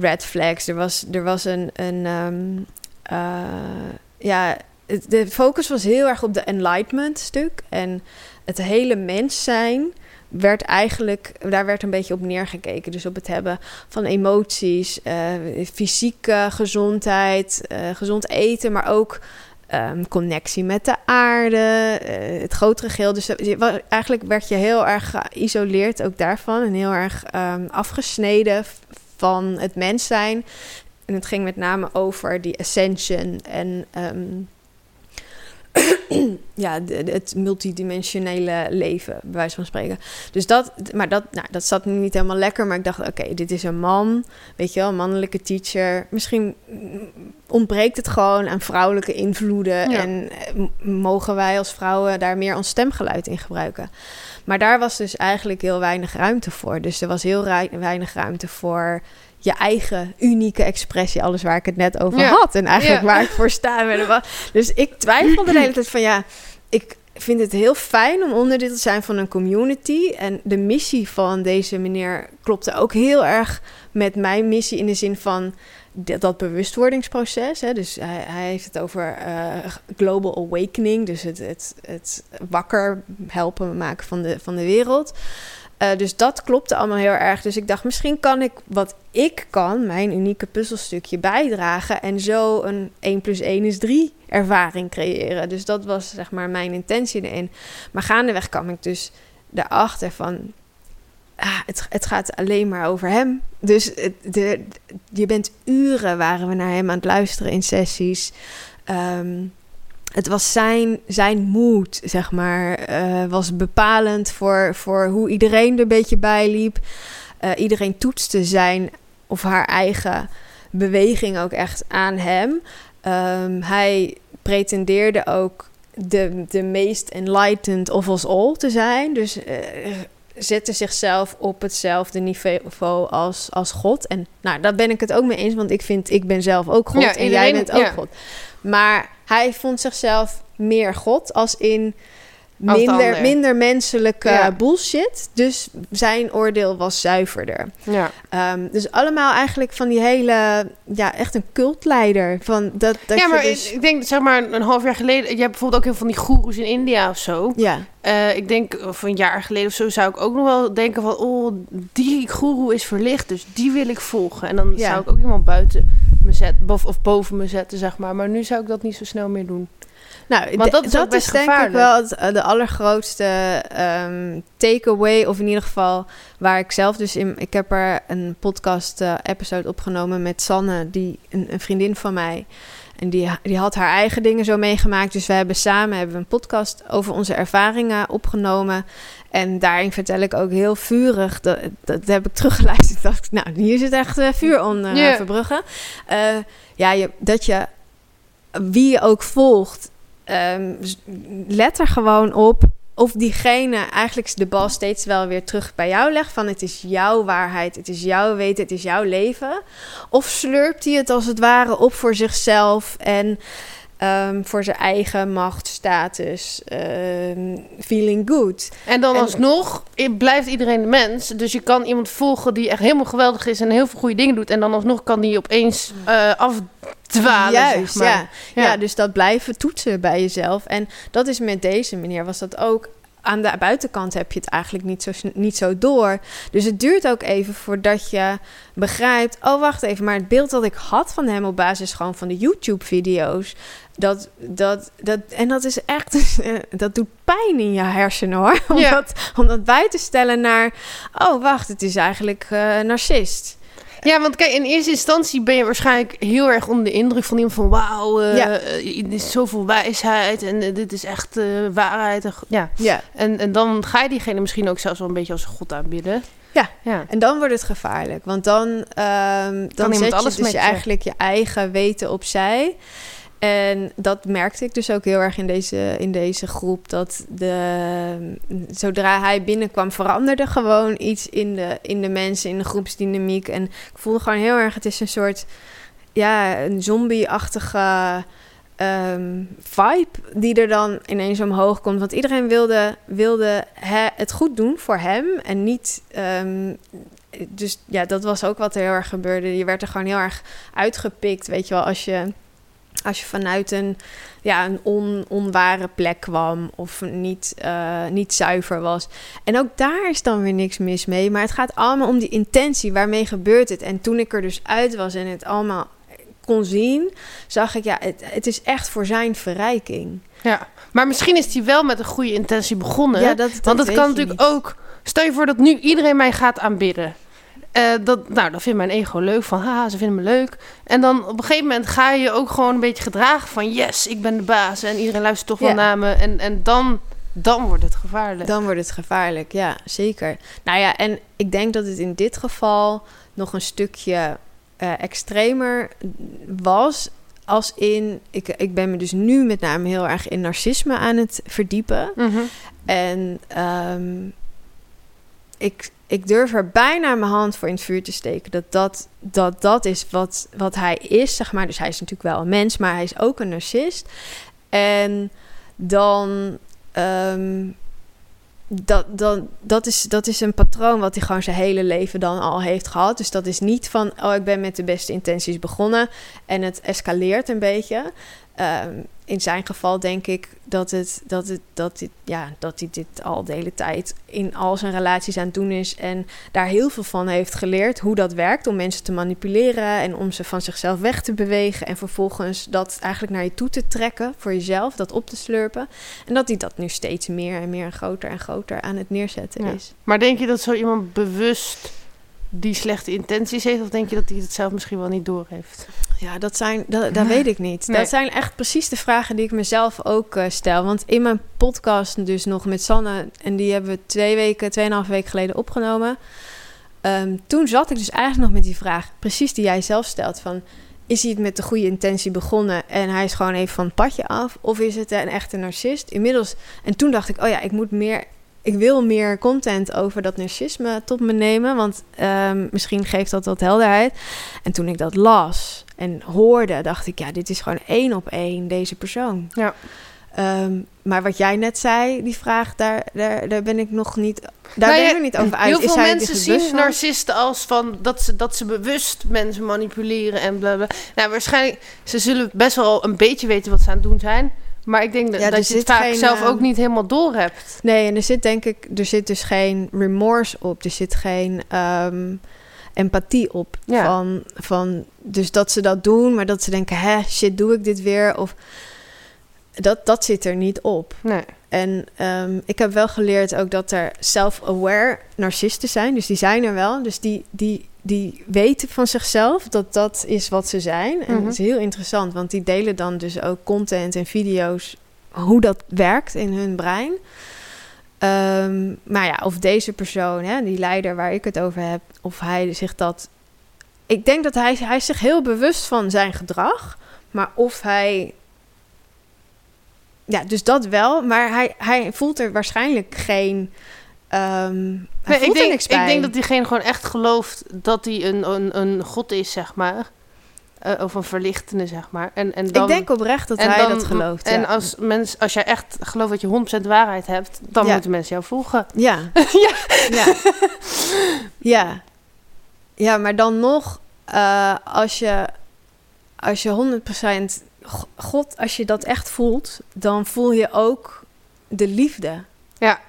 red flags. Er was, er was een, een ehm, eh, ja, de focus was heel erg op de enlightenment stuk. En het hele mens zijn werd eigenlijk, daar werd een beetje op neergekeken. Dus op het hebben van emoties, eh, fysieke gezondheid, eh, gezond eten, maar ook ehm, connectie met de aarde, het grotere geheel. Dus eigenlijk werd je heel erg geïsoleerd ook daarvan en heel erg ehm, afgesneden van het mens zijn. En het ging met name over die ascension en ehm, ja, het multidimensionele leven, bij wijze van spreken. Dus dat, maar dat, nou, dat zat niet helemaal lekker. Maar ik dacht, oké, dit is een man, weet je wel, een mannelijke teacher. Misschien ontbreekt het gewoon aan vrouwelijke invloeden. Ja. En eh, mogen wij als vrouwen daar meer ons stemgeluid in gebruiken. Maar daar was dus eigenlijk heel weinig ruimte voor. Dus er was heel weinig ruimte voor je eigen unieke expressie. Alles waar ik het net over Ja. had. En eigenlijk Ja. waar ik voor sta. Dus ik twijfelde de hele tijd van ja, ik vind het heel fijn om onderdeel te zijn van een community. En de missie van deze meneer klopte ook heel erg met mijn missie in de zin van dat, dat bewustwordingsproces. Hè. Dus hij, hij heeft het over eh, global awakening. Dus het, het, het wakker helpen maken van de, van de wereld. Eh, dus dat klopte allemaal heel erg. Dus ik dacht, misschien kan ik wat ik kan, mijn unieke puzzelstukje bijdragen. En zo een 1 plus 1 is 3 ervaring creëren. Dus dat was zeg maar mijn intentie erin. Maar gaandeweg kwam ik dus erachter van. Ah, het, gaat alleen maar over hem. Dus de, je bent uren waren we naar hem aan het luisteren in sessies. Ehm, het was zijn, zijn moed, zeg maar, eh, was bepalend voor, voor hoe iedereen er een beetje bij liep. Eh, iedereen toetste zijn of haar eigen beweging ook echt aan hem. Ehm, hij pretendeerde ook de, de meest enlightened of us all te zijn. Dus eh, zette zichzelf op hetzelfde niveau als, als God. En nou, daar ben ik het ook mee eens, want ik vind, ik ben zelf ook God Ja, en jij bent ook ja. God. Maar hij vond zichzelf meer God als in minder, minder menselijke Ja. bullshit. Dus zijn oordeel was zuiverder. Ja. Ehm, dus allemaal eigenlijk van die hele, ja, echt een cultleider. Van dat, dat ja, maar dus- ik denk, zeg maar, een half jaar geleden... Je hebt bijvoorbeeld ook heel van die goeroes in India of zo. ja, Eh, ik denk, of een jaar geleden of zo, zou ik ook nog wel denken van... Oh, die goeroe is verlicht, dus die wil ik volgen. En dan Ja. zou ik ook iemand buiten me zetten, of boven me zetten, zeg maar. Maar nu zou ik dat niet zo snel meer doen. Nou, Want dat is best denk ik wel het, eh, de allergrootste ehm, takeaway. Of in ieder geval waar ik zelf dus in... Ik heb er een podcast-episode opgenomen met Sanne, die, een, een vriendin van mij... En die, die had haar eigen dingen zo meegemaakt. Dus we hebben samen hebben een podcast over onze ervaringen opgenomen. En daarin vertel ik ook heel vurig. Dat, dat heb ik teruggeluisterd. dacht ik, nou, hier zit echt eh, vuur onder Ja. Verbrugge. Eh, ja, je, dat je wie je ook volgt, ehm, let er gewoon op of diegene eigenlijk de bal steeds wel weer terug bij jou legt. Van het is jouw waarheid, het is jouw weten, het is jouw leven. Of slurpt hij het als het ware op voor zichzelf en ehm, voor zijn eigen macht, status, ehm, feeling good. En dan En- alsnog blijft iedereen de mens. Dus je kan iemand volgen die echt helemaal geweldig is en heel veel goede dingen doet. En dan alsnog kan die opeens eh afdwalen, Juist, zeg maar. ja. Ja. dus dat blijven toetsen bij jezelf. En dat is met deze meneer was dat ook. Aan de buitenkant heb je het eigenlijk niet zo, niet zo door. Dus het duurt ook even voordat je begrijpt... oh, wacht even, maar het beeld dat ik had van hem... op basis gewoon van de YouTube-video's... Dat, dat, dat, en dat is echt... dat doet pijn in je hersenen, hoor. Om, Ja. dat, om dat bij te stellen naar... oh, wacht, het is eigenlijk eh narcist. Ja, want kijk, in eerste instantie ben je waarschijnlijk heel erg onder de indruk van iemand van wauw, eh, Ja. eh, dit is zoveel wijsheid en eh, dit is echt eh, waarheid. En, ja. Ja. En, en dan ga je diegene misschien ook zelfs wel een beetje als een god aanbidden. Ja. ja. En dan wordt het gevaarlijk. Want dan, ehm dan zet je alles dus je. eigenlijk je eigen weten opzij. En dat merkte ik dus ook heel erg in deze, in deze groep. Dat de, zodra hij binnenkwam, veranderde gewoon iets in de, in de mensen, in de groepsdynamiek. En ik voelde gewoon heel erg, het is een soort, ja, een zombie-achtige ehm, vibe die er dan ineens omhoog komt. Want iedereen wilde, wilde he- het goed doen voor hem en niet... ehm, dus ja, dat was ook wat er heel erg gebeurde. Je werd er gewoon heel erg uitgepikt, weet je wel, als je, als je vanuit een, ja, een on, onware plek kwam of niet, eh, niet zuiver was. En ook daar is dan weer niks mis mee, maar het gaat allemaal om die intentie, waarmee gebeurt het? En toen ik er dus uit was en het allemaal kon zien, zag ik, ja, het, het is echt voor zijn verrijking. ja. Maar misschien is hij wel met een goede intentie begonnen. Ja, dat, want het weet kan natuurlijk niet. ook... Stel je voor dat nu iedereen mij gaat aanbidden. Eh, dat, nou, dan vindt mijn ego leuk van, haha, ze vinden me leuk. En dan op een gegeven moment ga je je ook gewoon een beetje gedragen van, yes, ik ben de baas en iedereen luistert toch wel naar me. En, en dan, dan wordt het gevaarlijk. Dan wordt het gevaarlijk, ja, zeker. Nou ja, en ik denk dat het in dit geval nog een stukje eh, extremer was. Als in, ik, ik ben me dus nu met name heel erg in narcisme aan het verdiepen. Mhm. En ehm, ik, ik durf er bijna mijn hand voor in het vuur te steken. Dat dat, dat, dat is wat, wat hij is, zeg maar. Dus hij is natuurlijk wel een mens, maar hij is ook een narcist. En dan... ehm, dat, dan, dat, is, dat is een patroon wat hij gewoon zijn hele leven dan al heeft gehad. Dus dat is niet van, oh, ik ben met de beste intenties begonnen en het escaleert een beetje. Ehm, in zijn geval denk ik dat, het, dat, het, dat, dit, ja, dat hij dit al de hele tijd in al zijn relaties aan het doen is. En daar heel veel van heeft geleerd hoe dat werkt om mensen te manipuleren en om ze van zichzelf weg te bewegen. En vervolgens dat eigenlijk naar je toe te trekken voor jezelf, dat op te slurpen. En dat hij dat nu steeds meer en meer en groter en groter aan het neerzetten Ja. is. Maar denk je dat zo iemand bewust die slechte intenties heeft? Of denk je dat hij het zelf misschien wel niet doorheeft? Ja, dat zijn, dat, dat weet ik niet. Nee. Dat zijn echt precies de vragen die ik mezelf ook eh, stel. Want in mijn podcast dus nog met Sanne... en die hebben we twee weken, tweeënhalf weken geleden opgenomen... ehm, toen zat ik dus eigenlijk nog met die vraag... precies die jij zelf stelt van... is hij het met de goede intentie begonnen... en hij is gewoon even van het padje af... of is het een echte narcist? Inmiddels... en toen dacht ik, oh ja, ik moet meer... Ik wil meer content over dat narcisme tot me nemen, want ehm, misschien geeft dat wat helderheid. En toen ik dat las en hoorde, dacht ik, ja, dit is gewoon één op één deze persoon. Ja. Ehm, maar wat jij net zei, die vraag, daar, daar, daar ben ik nog niet, daar Nou ben ik niet over uit. Heel is veel mensen bewust zien narcisten als van dat ze, dat ze bewust mensen manipuleren en bla bla. Nou, waarschijnlijk, ze zullen best wel een beetje weten wat ze aan het doen zijn. Maar ik denk dat, Ja, dat je het vaak geen, zelf eh, ook niet helemaal door hebt. Nee, en er zit denk ik, er zit dus geen remorse op. Er zit geen ehm, empathie op. Ja. Van, van, dus dat ze dat doen, maar dat ze denken, hè, shit, doe ik dit weer? Of dat, dat zit er niet op. Nee. En ehm, ik heb wel geleerd ook dat er self-aware narcisten zijn. Dus die zijn er wel. Dus die, die, die weten van zichzelf dat dat is wat ze zijn. En Mhm. dat is heel interessant, want die delen dan dus ook content en video's hoe dat werkt in hun brein. Ehm, maar ja, of deze persoon, hè, die leider waar ik het over heb, of hij zich dat. Ik denk dat hij, hij is zich heel bewust van zijn gedrag, maar of hij. Ja, dus dat wel, maar hij, hij voelt er waarschijnlijk geen. ehm hij Nee, ik, denk, ik denk dat diegene gewoon echt gelooft dat hij een, een, een god is, zeg maar. Eh, of een verlichtende, zeg maar. En, en dan, ik denk oprecht dat hij dan- dat gelooft. En als, mens, als jij echt gelooft dat je 100% waarheid hebt, dan Ja. moeten mensen jou volgen. Ja. Ja. ja. Ja. Ja, maar dan nog, eh, als je, als je 100% God, als je dat echt voelt, dan voel je ook de liefde. Ja.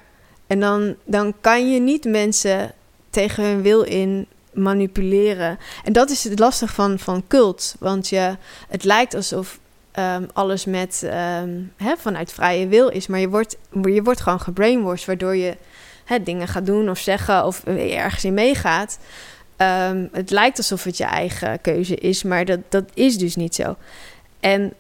En dan, dan kan je niet mensen tegen hun wil in manipuleren. En dat is het lastig van, van cult. Want je, het lijkt alsof ehm, alles met, ehm, hè, vanuit vrije wil is. Maar je wordt, je wordt gewoon gebrainwashed, waardoor je hè, dingen gaat doen of zeggen of ergens in meegaat. Ehm, het lijkt alsof het je eigen keuze is, maar dat, dat is dus niet zo. En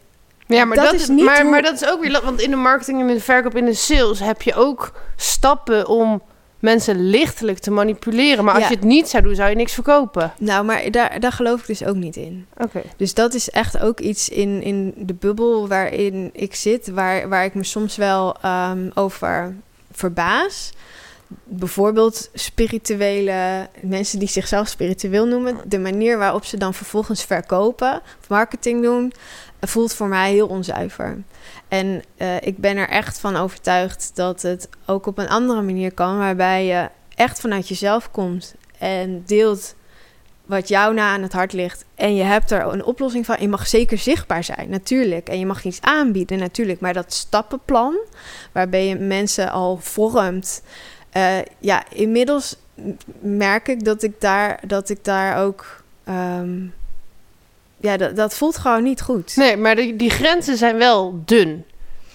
Ja, maar Dat dat, is niet maar, hoe- maar dat is ook weer... Want in de marketing en in de verkoop in de sales... heb je ook stappen om mensen lichtelijk te manipuleren. Maar als Ja. je het niet zou doen, zou je niks verkopen. nou, maar daar, daar geloof ik dus ook niet in. Oké. Dus dat is echt ook iets in, in de bubbel waarin ik zit, waar, waar ik me soms wel ehm, over verbaas. Bijvoorbeeld spirituele mensen die zichzelf spiritueel noemen, de manier waarop ze dan vervolgens verkopen of marketing doen, voelt voor mij heel onzuiver. En eh, ik ben er echt van overtuigd dat het ook op een andere manier kan, waarbij je echt vanuit jezelf komt en deelt wat jou na aan het hart ligt. En je hebt er een oplossing van. Je mag zeker zichtbaar zijn, natuurlijk. En je mag iets aanbieden, natuurlijk. Maar dat stappenplan, waarbij je mensen al vormt. eh, ja, inmiddels merk ik dat ik daar, dat ik daar ook. ehm, ja, dat, dat voelt gewoon niet goed. Nee, maar die, die grenzen zijn wel dun.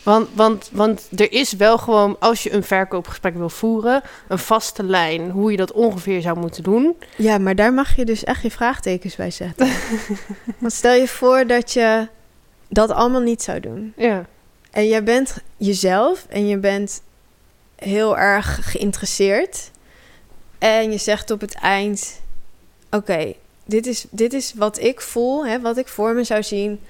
Want, want, want er is wel gewoon, als je een verkoopgesprek wil voeren, een vaste lijn hoe je dat ongeveer zou moeten doen. Ja, maar daar mag je dus echt je vraagtekens bij zetten. Want stel je voor dat je dat allemaal niet zou doen. Ja. En jij bent jezelf en je bent heel erg geïnteresseerd. En je zegt op het eind: Oké, dit, is, dit is wat ik voel, hè, wat ik voor me zou zien.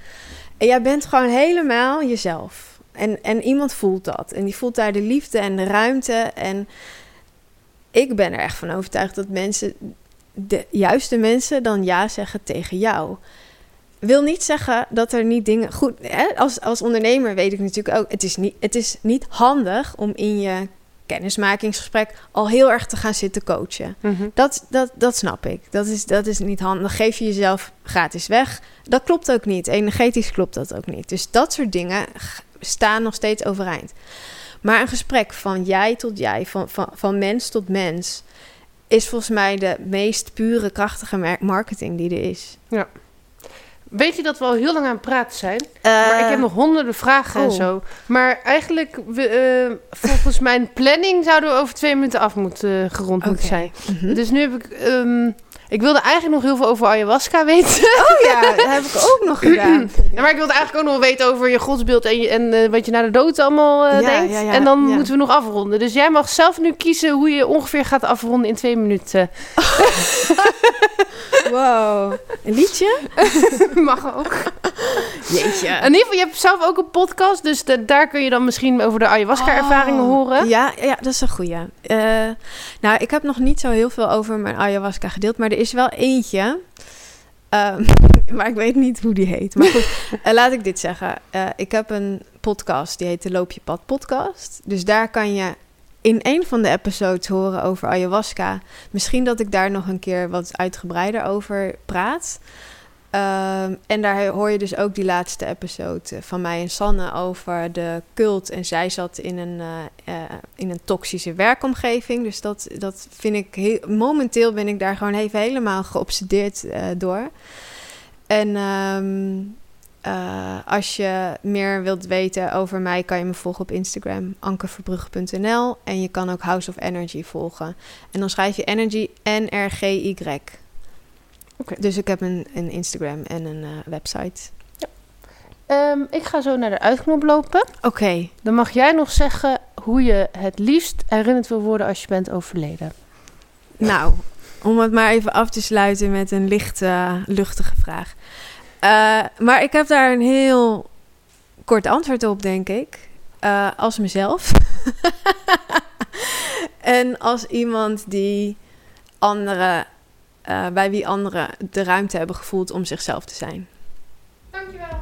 En jij bent gewoon helemaal jezelf. En, en iemand voelt dat. En die voelt daar de liefde en de ruimte. En ik ben er echt van overtuigd dat mensen, de juiste mensen, dan ja zeggen tegen jou wil niet zeggen dat er niet dingen goed. Hè? Als, als ondernemer weet ik natuurlijk ook. Het is, niet, het is niet handig om in je kennismakingsgesprek al heel erg te gaan zitten coachen. Mhm. Dat, dat, dat snap ik. Dat is, dat is niet handig. Dan geef je jezelf gratis weg. Dat klopt ook niet. Energetisch klopt dat ook niet. Dus dat soort dingen staan nog steeds overeind. Maar een gesprek van jij tot jij, van, van, van mens tot mens, is volgens mij de meest pure, krachtige marketing die er is. Weet je dat we al heel lang aan het praten zijn? maar ik heb nog honderden vragen en oh. zo. Maar eigenlijk, we, eh, volgens mijn planning zouden we over twee minuten af moeten, eh, gerond moeten zijn. Mhm. Dus nu heb ik... ehm, ik wilde eigenlijk nog heel veel over ayahuasca weten. Oh ja, dat heb ik ook nog gedaan. Ja, maar ik wilde eigenlijk ook nog wel weten over je godsbeeld en, je, en eh, wat je na de dood allemaal eh, Ja, denkt. ja, en dan moeten we nog afronden. Dus jij mag zelf nu kiezen hoe je ongeveer gaat afronden in twee minuten. Wow. Een liedje? mag ook. Jeetje. In ieder geval, je hebt zelf ook een podcast. Dus de- daar kun je dan misschien over de ayahuasca-ervaringen Oh, horen. Ja, ja, dat is een goeie. Eh, nou, ik heb nog niet zo heel veel over mijn ayahuasca gedeeld, maar er is wel eentje. Ehm, maar ik weet niet hoe die heet. Maar goed, eh, laat ik dit zeggen. Eh, ik heb een podcast, die heet de Loop je Pad podcast. Dus daar kan je in een van de episodes horen over ayahuasca. Misschien dat ik daar nog een keer wat uitgebreider over praat. Ehm, en daar hoor je dus ook die laatste episode van mij en Sanne over de cult. En zij zat in een, eh, eh, in een toxische werkomgeving. Dus dat, dat vind ik heel, momenteel ben ik daar gewoon even helemaal geobsedeerd eh, door. En ehm, eh, als je meer wilt weten over mij, kan je me volgen op Instagram, ankerverbrugge.nl. En je kan ook House of Energy volgen. En dan schrijf je Energy N-R-G-Y. Oké. Dus ik heb een, een Instagram en een eh, website. Ehm, ik ga zo naar de uitknop lopen. Oké. Dan mag jij nog zeggen hoe je het liefst herinnerd wil worden als je bent overleden. Nou, om het maar even af te sluiten met een lichte, luchtige vraag. Eh, maar ik heb daar een heel kort antwoord op, denk ik. Eh, als mezelf. en als iemand die anderen, eh, bij wie anderen de ruimte hebben gevoeld om zichzelf te zijn. Dankjewel.